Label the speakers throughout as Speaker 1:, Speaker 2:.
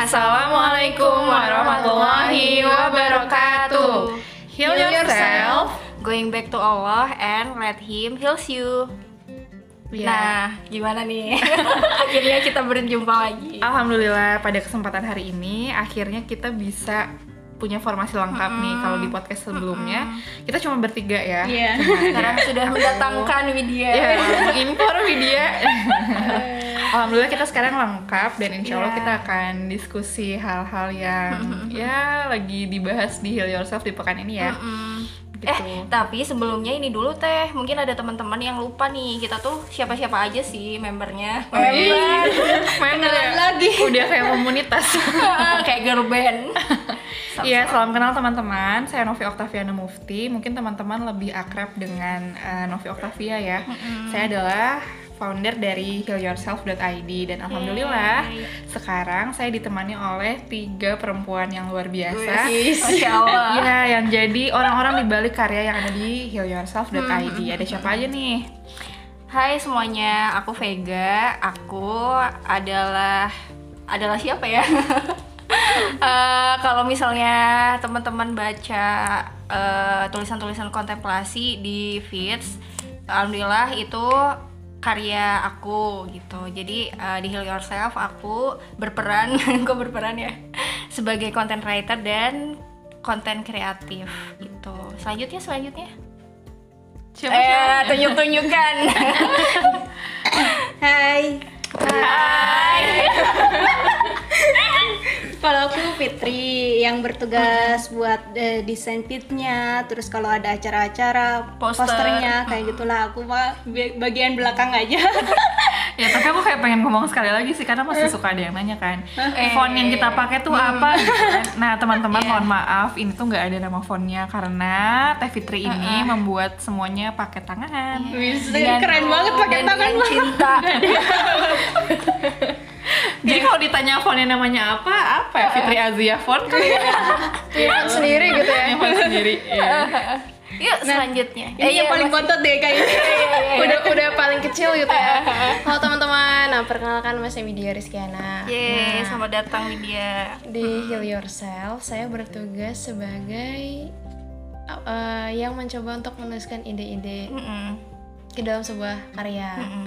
Speaker 1: Assalamualaikum warahmatullahi wabarakatuh. Heal yourself.
Speaker 2: Going back to Allah and let Him heals you.
Speaker 1: Ya.
Speaker 2: Nah, gimana nih? Akhirnya kita berjumpa lagi.
Speaker 1: Alhamdulillah pada kesempatan hari ini akhirnya kita bisa punya formasi lengkap nih kalau di podcast sebelumnya kita cuma bertiga ya.
Speaker 3: Iya.
Speaker 1: Cuma ada-
Speaker 2: Sekarang sudah mendatangkan Widya.
Speaker 1: Ya, mengimpor media. Alhamdulillah kita sekarang lengkap dan insya Allah
Speaker 2: Iya.
Speaker 1: kita akan diskusi hal-hal yang ya lagi dibahas di Heal Yourself di pekan ini ya.
Speaker 2: Mm-mm.
Speaker 1: Gitu.
Speaker 2: Eh, tapi sebelumnya ini dulu teh, mungkin ada teman-teman yang lupa nih, kita tuh siapa-siapa aja sih membernya.
Speaker 1: Member. Member ya?
Speaker 3: lagi.
Speaker 1: Udah kayak komunitas.
Speaker 2: Kayak girl band.
Speaker 1: Iya, salam kenal teman-teman. Saya Novi Oktaviana Mufti. Mungkin teman-teman lebih akrab dengan eh, Novi Oktavia ya. Saya adalah founder dari healyourself.id dan alhamdulillah sekarang saya ditemani oleh tiga perempuan yang luar biasa.
Speaker 2: Allah.
Speaker 1: Iya, yang jadi orang-orang di balik karya yang ada di healyourself.id. Ada siapa aja nih?
Speaker 2: Hai semuanya, aku Vega. Aku adalah adalah siapa ya? Eh, kalau misalnya teman-teman baca eh, tulisan-tulisan kontemplasi di feeds, alhamdulillah itu karya aku gitu. Jadi eh, di Heal Yourself aku berperan, kok berperan ya, sebagai content writer dan konten kreatif gitu. Selanjutnya selanjutnya.
Speaker 1: Siapa
Speaker 2: Eh, tunjuk-tunjukkan.
Speaker 3: Hai.
Speaker 2: Hai.
Speaker 3: Kalau aku Fitri yang bertugas buat eh, desain pitnya, terus kalau ada acara-acara
Speaker 2: Poster.
Speaker 3: posternya kayak gitulah aku mah ba- bagian belakang aja.
Speaker 1: Ya tapi aku kayak pengen ngomong sekali lagi sih karena masih suka ada yang nanya kan font yang kita pakai tuh apa gitu kan. Nah teman-teman mohon maaf ini tuh nggak ada nama fontnya karena Teh Fitri ini membuat semuanya pakai tangan.
Speaker 3: Wis,
Speaker 2: Dengan-
Speaker 3: keren banget pakai
Speaker 2: dan
Speaker 3: tangan
Speaker 2: cinta.
Speaker 1: Jadi kalau ditanya fontnya namanya apa apa ya Fitri Azia font kali ya.
Speaker 3: Font sendiri gitu ya.
Speaker 1: Yang font sendiri. Iya.
Speaker 2: Yuk selanjutnya.
Speaker 3: Ini yang paling bontot deh kayaknya.
Speaker 4: udah udah paling kecil gitu ya. Halo teman-teman, nah perkenalkan saya Widya Rizkyana.
Speaker 2: Yeay,
Speaker 4: Nah,
Speaker 2: selamat datang Lydia.
Speaker 4: di Heal Yourself, saya bertugas sebagai uh, yang mencoba untuk menuliskan ide-ide
Speaker 2: Mm-mm,
Speaker 4: ke dalam sebuah karya.
Speaker 2: mm-mm.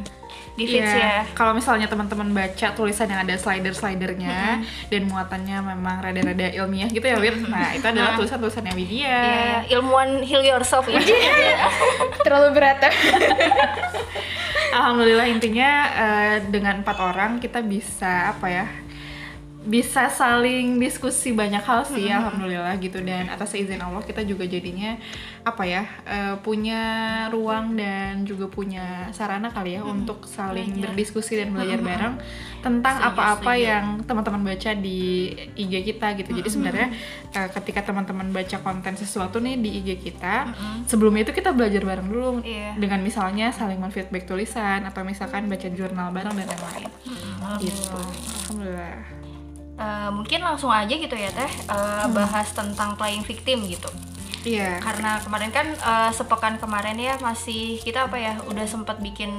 Speaker 2: Di feeds
Speaker 1: Iya,
Speaker 2: ya.
Speaker 1: Kalau misalnya teman-teman baca tulisan yang ada slider-slidernya dan muatannya memang rada-rada ilmiah gitu ya, Wir. Nah, itu adalah tulisan-tulisannya Widya.
Speaker 2: Iya, ilmuwan heal yourself ya.
Speaker 4: Terlalu berat ya.
Speaker 1: Alhamdulillah intinya eh, dengan empat orang kita bisa apa ya bisa saling diskusi banyak hal sih alhamdulillah gitu. Dan atas izin Allah kita juga jadinya apa ya eh, punya ruang dan juga punya sarana kali ya untuk saling berdiskusi dan belajar bareng tentang apa-apa yang teman-teman baca di IG kita gitu. Jadi sebenarnya eh, ketika teman-teman baca konten sesuatu nih di IG kita sebelumnya itu kita belajar bareng dulu
Speaker 2: Iya.
Speaker 1: dengan misalnya saling menfeedback tulisan atau misalkan baca jurnal bareng dan lain-lain gitu. Alhamdulillah
Speaker 2: Eh, mungkin langsung aja gitu ya teh eh, bahas tentang playing victim gitu.
Speaker 1: iya
Speaker 2: Karena kemarin kan eh, sepekan kemarin ya masih kita apa ya udah sempat bikin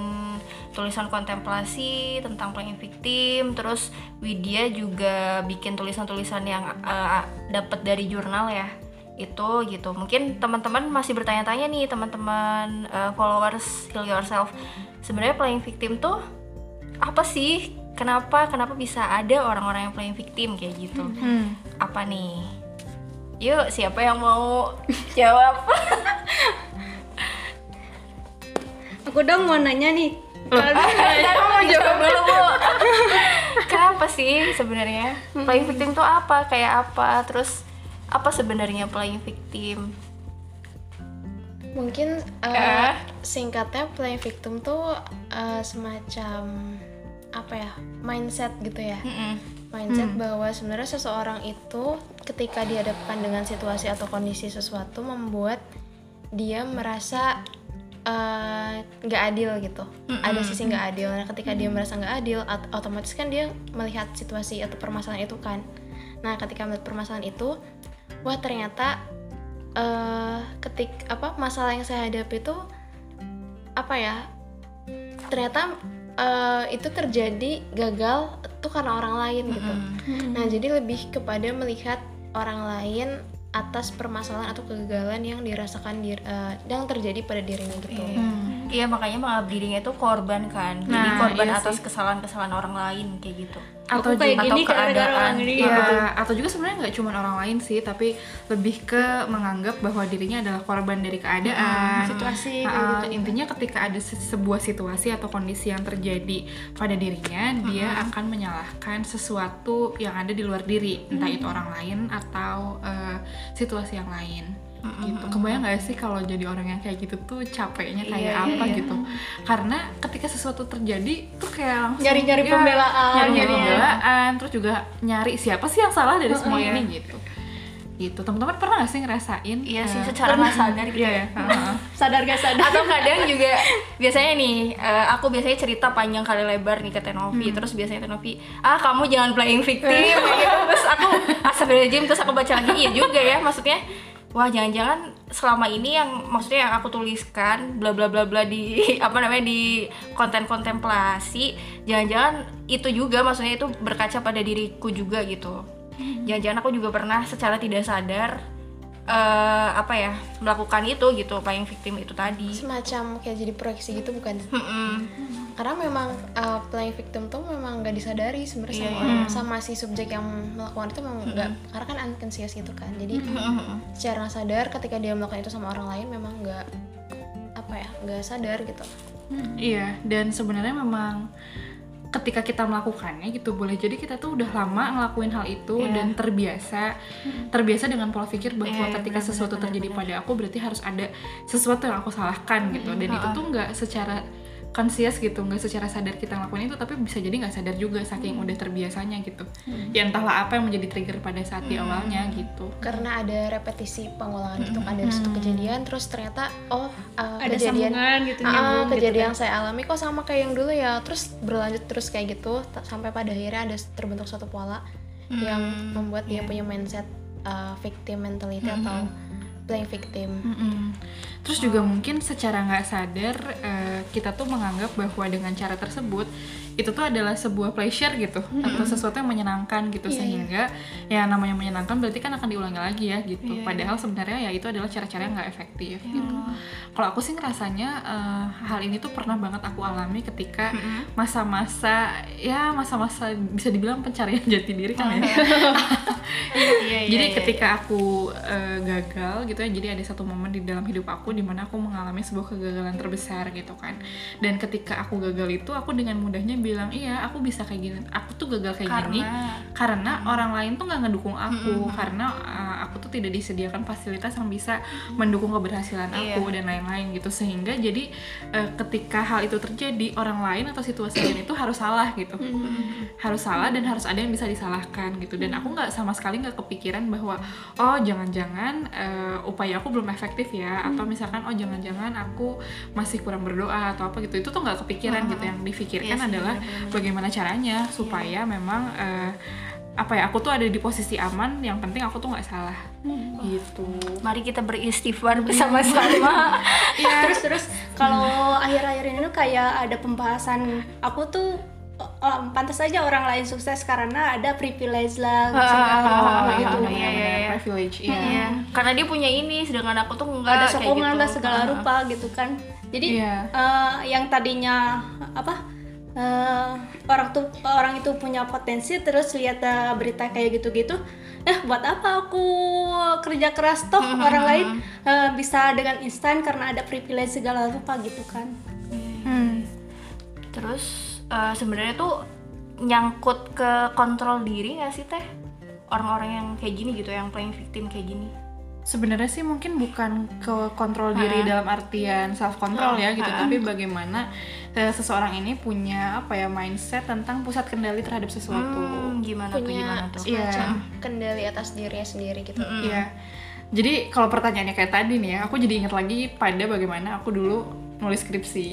Speaker 2: tulisan kontemplasi tentang playing victim, terus Widya juga bikin tulisan-tulisan yang eh, dapat dari jurnal ya itu gitu. Mungkin teman-teman masih bertanya-tanya nih teman-teman eh, followers Heal Yourself. Sebenarnya playing victim tuh apa sih? Kenapa kenapa bisa ada orang-orang yang playing victim kayak gitu?
Speaker 1: Hmm.
Speaker 2: Apa nih? Yuk, siapa yang mau jawab?
Speaker 3: Aku dong mau nanya nih.
Speaker 2: Ntar mau jawab dulu, Bu. Kenapa sih sebenarnya playing victim tuh apa? Kayak apa? Terus apa sebenarnya playing victim?
Speaker 4: Mungkin uh,
Speaker 2: Eh.
Speaker 4: singkatnya playing victim tuh uh, semacam apa ya mindset gitu ya.
Speaker 2: Mm-mm.
Speaker 4: mindset bahwa sebenarnya seseorang itu ketika dihadapkan dengan situasi atau kondisi sesuatu membuat dia merasa eh, nggak adil gitu. Ada sisi nggak adil. Nah ketika dia merasa nggak adil ot- otomatis kan dia melihat situasi atau permasalahan itu kan. Nah ketika melihat permasalahan itu wah ternyata eh ketik apa masalah yang saya hadapi itu apa ya ternyata eh, itu terjadi gagal tuh karena orang lain gitu. Nah jadi lebih kepada melihat orang lain atas permasalahan atau kegagalan yang dirasakan di, eh, yang terjadi pada dirinya gitu.
Speaker 2: Iya. Makanya mengabdi dirinya itu korban kan. Jadi
Speaker 1: Nah,
Speaker 2: korban
Speaker 1: iya
Speaker 2: atas kesalahan-kesalahan orang lain kayak gitu.
Speaker 1: Atau
Speaker 3: Aku kayak
Speaker 1: juga-
Speaker 3: gini gara-gara
Speaker 2: keadaan.
Speaker 3: orang ini gitu.
Speaker 1: atau juga sebenarnya nggak cuma orang lain sih, tapi lebih ke menganggap bahwa dirinya adalah korban dari keadaan,
Speaker 3: situasi, kayak
Speaker 1: Ah,
Speaker 3: gitu.
Speaker 1: Intinya ketika ada se- sebuah situasi atau kondisi yang terjadi pada dirinya, dia akan menyalahkan sesuatu yang ada di luar diri, entah itu orang lain atau eh, situasi yang lain. Gitu. Kebayang nggak sih kalau jadi orang yang kayak gitu tuh capeknya kayak
Speaker 2: Iya,
Speaker 1: apa
Speaker 2: iya.
Speaker 1: gitu? Karena ketika sesuatu terjadi tuh kayak langsung
Speaker 3: Nyari-nyari
Speaker 1: ya,
Speaker 3: pembelaan,
Speaker 1: nyari
Speaker 3: nyari-
Speaker 1: pembelaan terus juga nyari siapa sih yang salah dari semua ini gitu. Gitu. Teman-teman pernah gak sih ngerasain
Speaker 2: Iya sih
Speaker 1: eh,
Speaker 2: secara nggak sadar gitu
Speaker 1: iya
Speaker 2: ya.
Speaker 1: heeh.
Speaker 3: sadar gak sadar.
Speaker 2: Atau kadang juga biasanya nih eh, aku biasanya cerita panjang kali lebar nih ke Tenovi. Terus biasanya Tenovi ah kamu jangan playing victim. Gitu terus aku astagfirullahaladzim terus aku baca lagi iya juga ya maksudnya wah jangan-jangan selama ini yang maksudnya yang aku tuliskan bla bla bla bla di apa namanya di konten kontemplasi jangan-jangan itu juga maksudnya itu berkaca pada diriku juga gitu. Jangan-jangan aku juga pernah secara tidak sadar eh, apa ya melakukan itu gitu playing victim itu tadi.
Speaker 4: Semacam kayak jadi proyeksi gitu bukan?
Speaker 2: Mm-mm.
Speaker 4: karena memang uh, playing victim tuh memang nggak disadari sebenarnya
Speaker 2: Iya,
Speaker 4: sama orang sama si subjek yang melakukan itu memang nggak karena kan unconscious gitu kan. Jadi secara nggak sadar ketika dia melakukan itu sama orang lain memang nggak apa ya nggak sadar gitu.
Speaker 1: Iya, dan sebenarnya memang ketika kita melakukannya gitu boleh jadi kita tuh udah lama ngelakuin hal itu
Speaker 2: Iya.
Speaker 1: dan terbiasa terbiasa dengan pola pikir bahwa
Speaker 2: Iya, iya,
Speaker 1: ketika
Speaker 2: benar,
Speaker 1: sesuatu terjadi
Speaker 2: benar.
Speaker 1: pada aku berarti harus ada sesuatu yang aku salahkan gitu dan itu tuh nggak secara conscious gitu nggak secara sadar kita ngelakuin itu tapi bisa jadi nggak sadar juga saking udah terbiasanya gitu. Ya entahlah apa yang menjadi trigger pada saat di awalnya gitu.
Speaker 4: Karena ada repetisi pengulangan gitu kan dari satu kejadian terus ternyata oh uh,
Speaker 3: ada
Speaker 4: kejadian
Speaker 3: gitu
Speaker 4: Ah,
Speaker 3: nyambung gitu
Speaker 4: kejadian
Speaker 3: kan.
Speaker 4: saya alami kok sama kayak yang dulu ya. Terus berlanjut terus kayak gitu sampai pada akhirnya ada terbentuk suatu pola yang membuat dia punya mindset uh, victim mentality atau playing victim
Speaker 1: Mm-mm. Terus juga mungkin secara nggak sadar eh, kita tuh menganggap bahwa dengan cara tersebut itu tuh adalah sebuah pleasure gitu atau sesuatu yang menyenangkan gitu sehingga ya namanya menyenangkan berarti kan akan diulangi lagi ya gitu. Padahal sebenarnya ya itu adalah cara-cara yang nggak efektif gitu. Kalau aku sih ngerasanya eh, hal ini tuh pernah banget aku alami ketika masa-masa ya masa-masa bisa dibilang pencarian jati diri kan ya.
Speaker 2: Iya,
Speaker 1: jadi ketika aku eh, gagal gitu ya jadi ada satu momen di dalam hidup aku di mana aku mengalami sebuah kegagalan terbesar gitu kan. Dan ketika aku gagal itu aku dengan mudahnya bilang iya aku bisa kayak gini. Aku tuh gagal kayak gini karena orang lain tuh nggak ngedukung aku karena eh, aku tuh tidak disediakan fasilitas yang bisa mendukung keberhasilan aku dan lain-lain gitu. Sehingga jadi eh, ketika hal itu terjadi orang lain atau situasi lain itu harus salah gitu. Harus salah dan harus ada yang bisa disalahkan gitu. Dan aku nggak sama sekali nggak kepikiran bahwa oh jangan-jangan eh, upaya aku belum efektif ya. Atau misalkan oh jangan-jangan aku masih kurang berdoa atau apa gitu. Itu tuh nggak kepikiran gitu. Yang difikirkan adalah bagaimana caranya supaya memang eh, apa ya aku tuh ada di posisi aman yang penting aku tuh nggak salah. Gitu.
Speaker 2: Mari kita beristighfar bersama-sama.
Speaker 3: Terus terus kalau akhir-akhir ini tuh kayak ada pembahasan aku tuh oh, pantas aja orang lain sukses karena ada privilege lah segala gitu
Speaker 1: benar-benar
Speaker 2: iya, iya, iya.
Speaker 1: privilege iya.
Speaker 2: Iya, karena dia punya ini sedangkan aku tuh enggak
Speaker 3: ada sokongan
Speaker 2: gitu.
Speaker 3: lah segala
Speaker 2: Ah.
Speaker 3: rupa gitu kan. Jadi
Speaker 1: Iya.
Speaker 3: eh, yang tadinya apa eh, orang tuh orang itu punya potensi terus lihat eh, berita kayak gitu-gitu. Eh buat apa aku kerja keras toh orang lain? eh, bisa dengan instan karena ada privilege segala rupa gitu kan.
Speaker 2: Terus eh, sebenarnya tuh nyangkut ke kontrol diri nggak sih teh? Orang-orang yang kayak gini gitu, yang playing victim kayak gini.
Speaker 1: Sebenarnya sih mungkin bukan ke kontrol diri dalam artian self control ya gitu, tapi bagaimana eh, seseorang ini punya apa ya mindset tentang pusat kendali terhadap sesuatu.
Speaker 2: Hmm, gimana tuh, gimana
Speaker 4: punya
Speaker 2: tuh?
Speaker 1: Iya.
Speaker 4: semacam kendali atas dirinya sendiri gitu
Speaker 1: Iya. Jadi kalau pertanyaannya kayak tadi nih ya, aku jadi inget lagi pada bagaimana aku dulu nulis skripsi.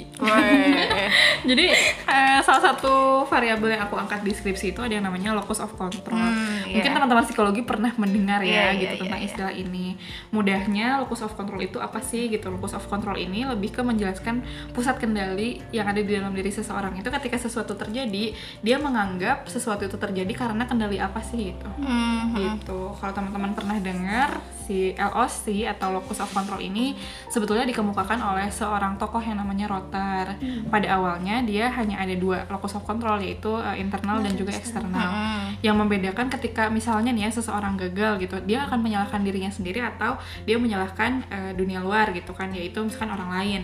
Speaker 1: Jadi eh, salah satu variabel yang aku angkat di skripsi itu ada yang namanya locus of control.
Speaker 2: iya.
Speaker 1: Mungkin teman-teman psikologi pernah mendengar ya
Speaker 2: Iya, iya,
Speaker 1: gitu
Speaker 2: iya,
Speaker 1: tentang
Speaker 2: iya.
Speaker 1: istilah ini. Mudahnya locus of control itu apa sih gitu? Locus of control ini lebih ke menjelaskan pusat kendali yang ada di dalam diri seseorang itu ketika sesuatu terjadi, dia menganggap sesuatu itu terjadi karena kendali apa sih gitu.
Speaker 2: Hmm,
Speaker 1: gitu. Kalau teman-teman pernah dengar si LOC atau locus of control ini sebetulnya dikemukakan oleh seorang tokoh yang namanya Rotter. Pada awalnya dia hanya ada dua locus of control yaitu uh, internal dan juga eksternal.
Speaker 2: Hmm.
Speaker 1: Yang membedakan ketika misalnya nih ya seseorang gagal gitu, dia akan menyalahkan dirinya sendiri atau dia menyalahkan uh, dunia luar gitu kan, yaitu misalkan orang lain.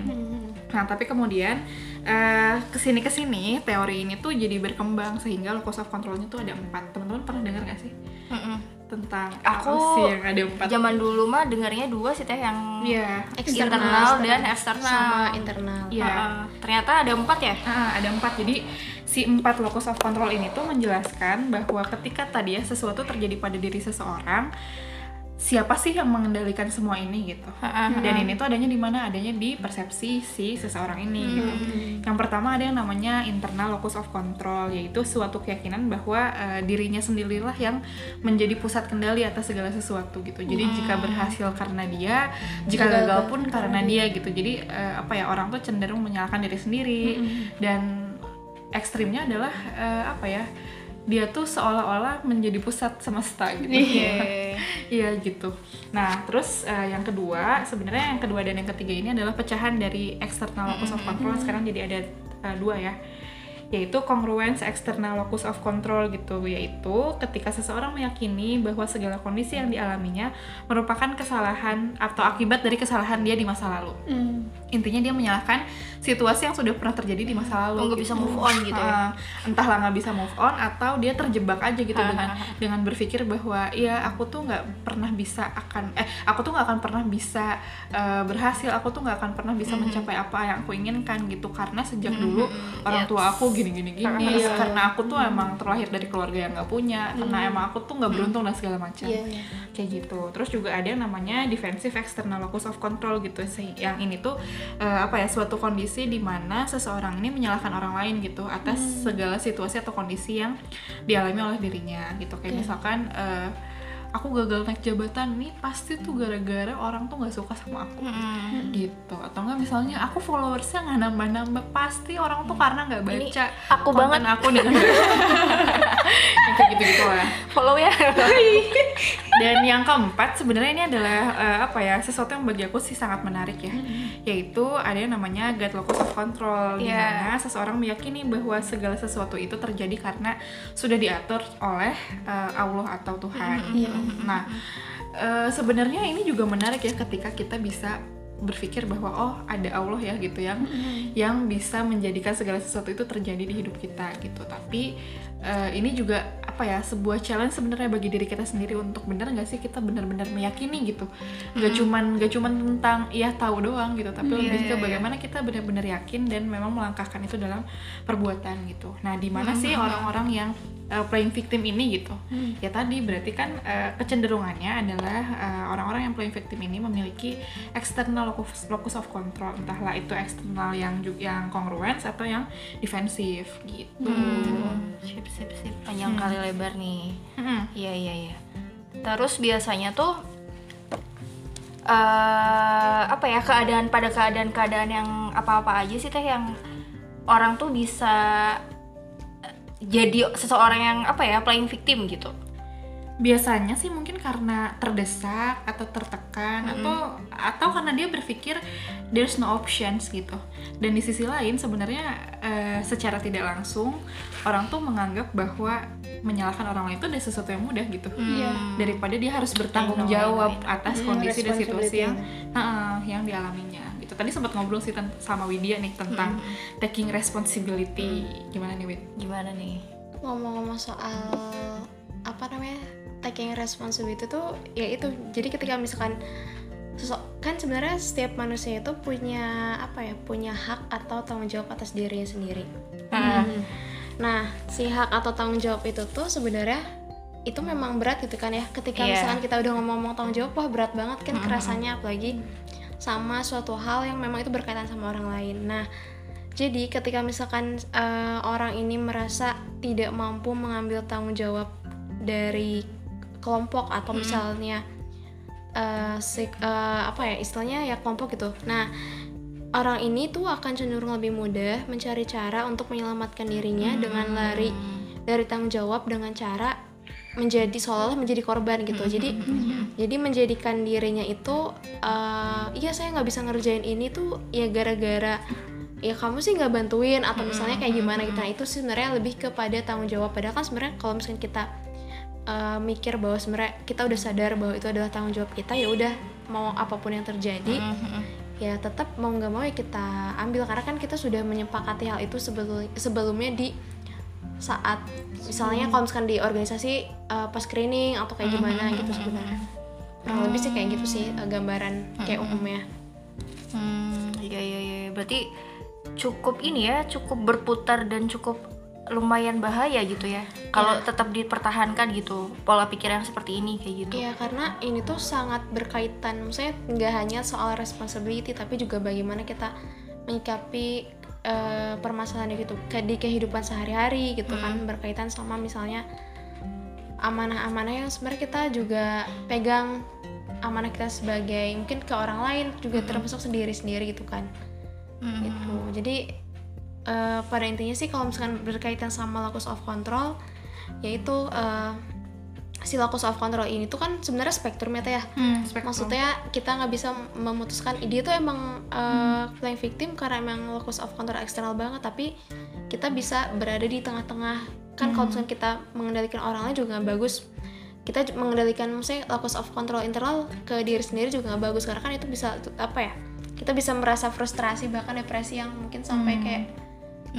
Speaker 1: Nah, tapi kemudian eh, ke sini ke sini teori ini tuh jadi berkembang sehingga locus of controlnya tuh ada empat. Teman-teman pernah dengar gak sih
Speaker 2: Mm-mm.
Speaker 1: Tentang
Speaker 2: Aku
Speaker 1: LOC yang ada empat?
Speaker 2: Zaman dulu mah dengarnya dua sih teh yang
Speaker 1: Iya.
Speaker 2: internal dan eksternal.
Speaker 4: sama internal
Speaker 1: Iya.
Speaker 2: Heeh. ternyata ada empat ya.
Speaker 1: Ah, ada empat. Jadi si empat locus of control ini tuh menjelaskan bahwa ketika tadi ya sesuatu terjadi pada diri seseorang, siapa sih yang mengendalikan semua ini gitu. Dan ini tuh adanya di mana? Adanya di persepsi si seseorang ini gitu. Yang pertama ada yang namanya internal locus of control, yaitu suatu keyakinan bahwa eh, dirinya sendirilah yang menjadi pusat kendali atas segala sesuatu gitu. Jadi jika berhasil karena dia, jika gagal pun karena dia gitu. Jadi eh, apa ya orang tuh cenderung menyalahkan diri sendiri dan ekstrimnya adalah eh, apa ya? Dia tuh seolah-olah menjadi pusat semesta gitu. Iya gitu. Nah terus eh, yang kedua sebenarnya yang kedua dan yang ketiga ini adalah pecahan dari external locus of control. Sekarang jadi ada eh, dua ya yaitu congruence external locus of control gitu yaitu ketika seseorang meyakini bahwa segala kondisi yang dialaminya merupakan kesalahan atau akibat dari kesalahan dia di masa lalu
Speaker 3: Hmm.
Speaker 1: intinya dia menyalahkan situasi yang sudah pernah terjadi di masa lalu
Speaker 2: Oh, nggak bisa move on gitu ya?
Speaker 1: Ah, entahlah nggak bisa move on atau dia terjebak aja gitu
Speaker 2: Ha,
Speaker 1: dengan
Speaker 2: ha.
Speaker 1: dengan berpikir bahwa ya aku tuh nggak pernah bisa akan eh aku tuh nggak akan pernah bisa eh, berhasil aku tuh nggak akan pernah bisa mencapai apa yang aku inginkan gitu karena sejak dulu orang
Speaker 2: Yes.
Speaker 1: tua aku gini. Gini gini
Speaker 3: Iya.
Speaker 1: karena aku tuh emang terlahir dari keluarga yang nggak punya karena emang aku tuh nggak beruntung dan segala macam.
Speaker 3: Iya, iya.
Speaker 1: kayak gitu. Terus juga ada yang namanya defensive external locus of control gitu. Sih yang ini tuh eh, apa ya suatu kondisi di mana seseorang ini menyalahkan orang lain gitu atas segala situasi atau kondisi yang dialami oleh dirinya gitu. Kayak misalkan eh, aku gagal naik jabatan nih pasti tuh gara-gara orang tuh nggak suka sama aku
Speaker 2: Mm-mm.
Speaker 1: gitu atau enggak misalnya aku followersnya nggak nambah-nambah pasti orang tuh karena nggak baca
Speaker 2: aku
Speaker 1: konten
Speaker 2: banget.
Speaker 1: aku yang kayak gitu-gitu lah
Speaker 2: Follow ya.
Speaker 1: dan yang keempat sebenarnya ini adalah eh, apa ya sesuatu yang bagi aku sih sangat menarik ya, yaitu ada yang namanya God locus of control, di
Speaker 2: Iya.
Speaker 1: mana seseorang meyakini bahwa segala sesuatu itu terjadi karena sudah diatur oleh eh, Allah atau Tuhan. Nah eh, sebenarnya ini juga menarik ya ketika kita bisa berpikir bahwa oh ada Allah ya gitu yang yang bisa menjadikan segala sesuatu itu terjadi di hidup kita gitu. Tapi eh, ini juga apa ya sebuah challenge sebenarnya bagi diri kita sendiri untuk benar nggak sih kita benar-benar meyakini gitu. Nggak cuman nggak cuman tentang iya tahu doang gitu tapi
Speaker 2: Iya,
Speaker 1: lebih
Speaker 2: iya,
Speaker 1: ke
Speaker 2: iya.
Speaker 1: bagaimana kita benar-benar yakin dan memang melangkahkan itu dalam perbuatan gitu. Nah di mana sih orang-orang yang eh, playing victim ini gitu? Ya tadi berarti kan eh, kecenderungannya adalah orang-orang yang playing victim ini memiliki external locus, locus of control. Entahlah itu eksternal yang yang congruence atau yang defensif gitu.
Speaker 2: Hmm, sip sip panjang kali lebar nih.
Speaker 1: Mm-mm.
Speaker 2: Iya iya iya. Terus biasanya tuh eh apa ya keadaan pada keadaan-keadaan yang apa-apa aja sih teh yang orang tuh bisa eh, jadi seseorang yang apa ya playing victim gitu.
Speaker 1: Biasanya sih mungkin karena terdesak atau tertekan atau atau karena dia berpikir there's no options gitu. Dan di sisi lain sebenarnya eh, secara tidak langsung orang tuh menganggap bahwa menyalahkan orang lain itu adalah sesuatu yang mudah gitu.
Speaker 3: Iya.
Speaker 1: daripada dia harus bertanggung jawab atas
Speaker 3: Hmm,
Speaker 1: kondisi dan situasi yang Heeh, yang dialaminya gitu. Tadi sempat ngobrol sih sama Widya nih tentang taking responsibility. Gimana nih Wid?
Speaker 2: Gimana nih?
Speaker 4: ngomong-ngomong soal taking responsibility tuh ya itu. Jadi ketika misalkan sosok kan sebenarnya setiap manusia itu punya apa ya punya hak atau tanggung jawab atas dirinya sendiri. Nah si hak atau tanggung jawab itu tuh sebenarnya itu memang berat gitu kan ya. Ketika
Speaker 2: Iya.
Speaker 4: misalkan kita udah ngomong-ngomong tanggung jawab wah berat banget kan kerasanya apalagi sama suatu hal yang memang itu berkaitan sama orang lain. Nah jadi ketika misalkan eh, orang ini merasa tidak mampu mengambil tanggung jawab dari kelompok atau misalnya eh, sik- eh, apa ya istilahnya ya kelompok gitu. Nah orang ini tuh akan cenderung lebih mudah mencari cara untuk menyelamatkan dirinya dengan lari dari tanggung jawab dengan cara menjadi seolah-olah menjadi korban gitu. Jadi jadi menjadikan dirinya itu eh, iya saya nggak bisa ngerjain ini tuh ya gara-gara ya kamu sih nggak bantuin atau misalnya kayak gimana gitu. Nah itu sih sebenarnya lebih kepada tanggung jawab. Padahal kan sebenarnya kalau misalnya kita eh, mikir bahwa sebenarnya kita udah sadar bahwa itu adalah tanggung jawab kita ya udah mau apa pun yang terjadi ya tetap mau nggak mau ya kita ambil. Karena kan kita sudah menyepakati hal itu sebelum sebelumnya di saat misalnya kalau misalkan di organisasi uh, pas screening atau kayak gimana gitu sebenarnya. Kurang lebih sih kayak gitu sih uh, gambaran kayak umumnya.
Speaker 2: Hmm, iya iya iya. Berarti cukup ini ya, cukup berputar dan cukup lumayan bahaya gitu ya. Kalau tetap dipertahankan gitu pola pikir yang seperti ini kayak gitu.
Speaker 4: Iya karena ini tuh sangat berkaitan. Maksudnya nggak hanya soal responsibility tapi juga bagaimana kita menyikapi uh, permasalahan gitu di kehidupan sehari-hari gitu kan. Berkaitan sama misalnya amanah-amanah yang sebenarnya kita juga pegang amanah kita sebagai mungkin ke orang lain juga termasuk sendiri-sendiri gitu kan. Gitu. Jadi eh, pada intinya sih kalau misalkan berkaitan sama locus of control yaitu eh, si locus of control ini tuh kan sebenarnya spektrum ya Teh, ya?
Speaker 1: Hmm, spektrum.
Speaker 4: maksudnya kita nggak bisa memutuskan dia tuh emang uh, playing victim karena emang locus of control eksternal banget tapi kita bisa berada di tengah-tengah. Kan kalau misalnya kita mengendalikan orang lain juga nggak bagus. Kita mengendalikan misalnya locus of control internal ke diri sendiri juga nggak bagus karena kan itu bisa apa ya kita bisa merasa frustrasi bahkan depresi yang mungkin sampai kayak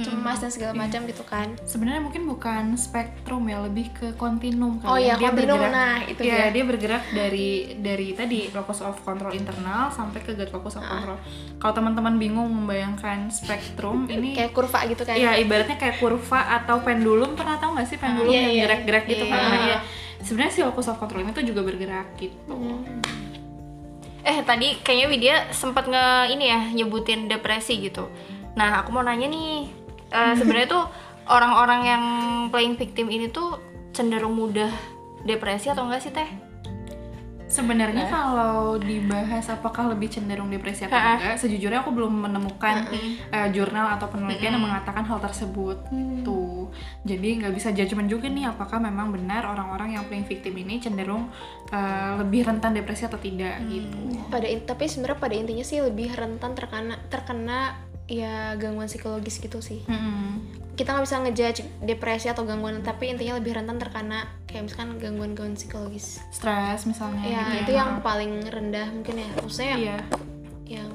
Speaker 4: cemas dan segala macam gitu kan
Speaker 1: sebenarnya mungkin bukan spektrum ya lebih ke kontinum kali
Speaker 4: Oh
Speaker 1: ya.
Speaker 4: iya, kontinum, nah, itu
Speaker 1: Iya,
Speaker 4: dia.
Speaker 1: dia bergerak dari dari tadi locus of control internal sampai ke gut locus of
Speaker 4: Ah.
Speaker 1: control kalau teman-teman bingung membayangkan spektrum ini
Speaker 4: kayak kurva gitu kan
Speaker 1: Iya, ibaratnya kayak kurva atau pendulum. Pernah tahu nggak sih pendulum
Speaker 3: Iya,
Speaker 1: yang
Speaker 3: iya.
Speaker 1: gerak-gerak gitu
Speaker 4: Iya.
Speaker 1: kan? Nah, iya. Sebenarnya si locus of control ini tuh juga bergerak gitu.
Speaker 2: Eh tadi kayaknya Widya sempat nge ini ya nyebutin depresi gitu. Nah aku mau nanya nih, eh, sebenarnya tuh orang-orang yang playing victim ini tuh cenderung mudah depresi atau enggak sih teh?
Speaker 1: Sebenarnya kalau dibahas apakah lebih cenderung depresi atau enggak, sejujurnya aku belum menemukan eh, jurnal atau penelitian yang mengatakan hal tersebut. Tuh, jadi nggak bisa judgement juga nih apakah memang benar orang-orang yang playing victim ini cenderung eh, lebih rentan depresi atau tidak gitu.
Speaker 4: pada tapi sebenarnya pada intinya sih lebih rentan terkena terkena ya gangguan psikologis gitu sih
Speaker 1: Mm-mm.
Speaker 4: kita nggak bisa ngejudge depresi atau gangguan tapi intinya lebih rentan terkena kayak misalkan gangguan-gangguan psikologis
Speaker 1: Stres misalnya.
Speaker 4: ya
Speaker 1: gitu
Speaker 4: itu yang paling rendah mungkin ya maksudnya
Speaker 1: Iya.
Speaker 4: yang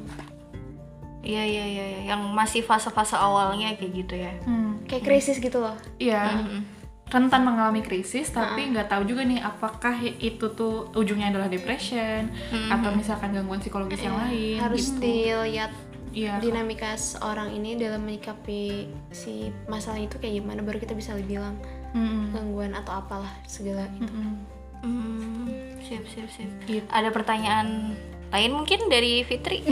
Speaker 2: Iya iya iya, iya. yang masih fase-fase awalnya kayak gitu ya.
Speaker 1: Hmm.
Speaker 4: kayak krisis gitu loh
Speaker 1: Iya, rentan mengalami krisis, tapi nggak tahu juga nih apakah itu tuh ujungnya adalah depression atau misalkan gangguan psikologis yang lain.
Speaker 4: harus
Speaker 1: gitu.
Speaker 4: dilihat
Speaker 1: Iya.
Speaker 4: dinamika orang ini dalam menyikapi si masalah itu kayak gimana baru kita bisa bilang
Speaker 1: Mm-mm.
Speaker 4: gangguan atau apalah segala itu
Speaker 1: Mm-mm.
Speaker 2: Hmm, siap siap siap.
Speaker 1: Gitu.
Speaker 2: Ada pertanyaan lain mungkin dari Fitri?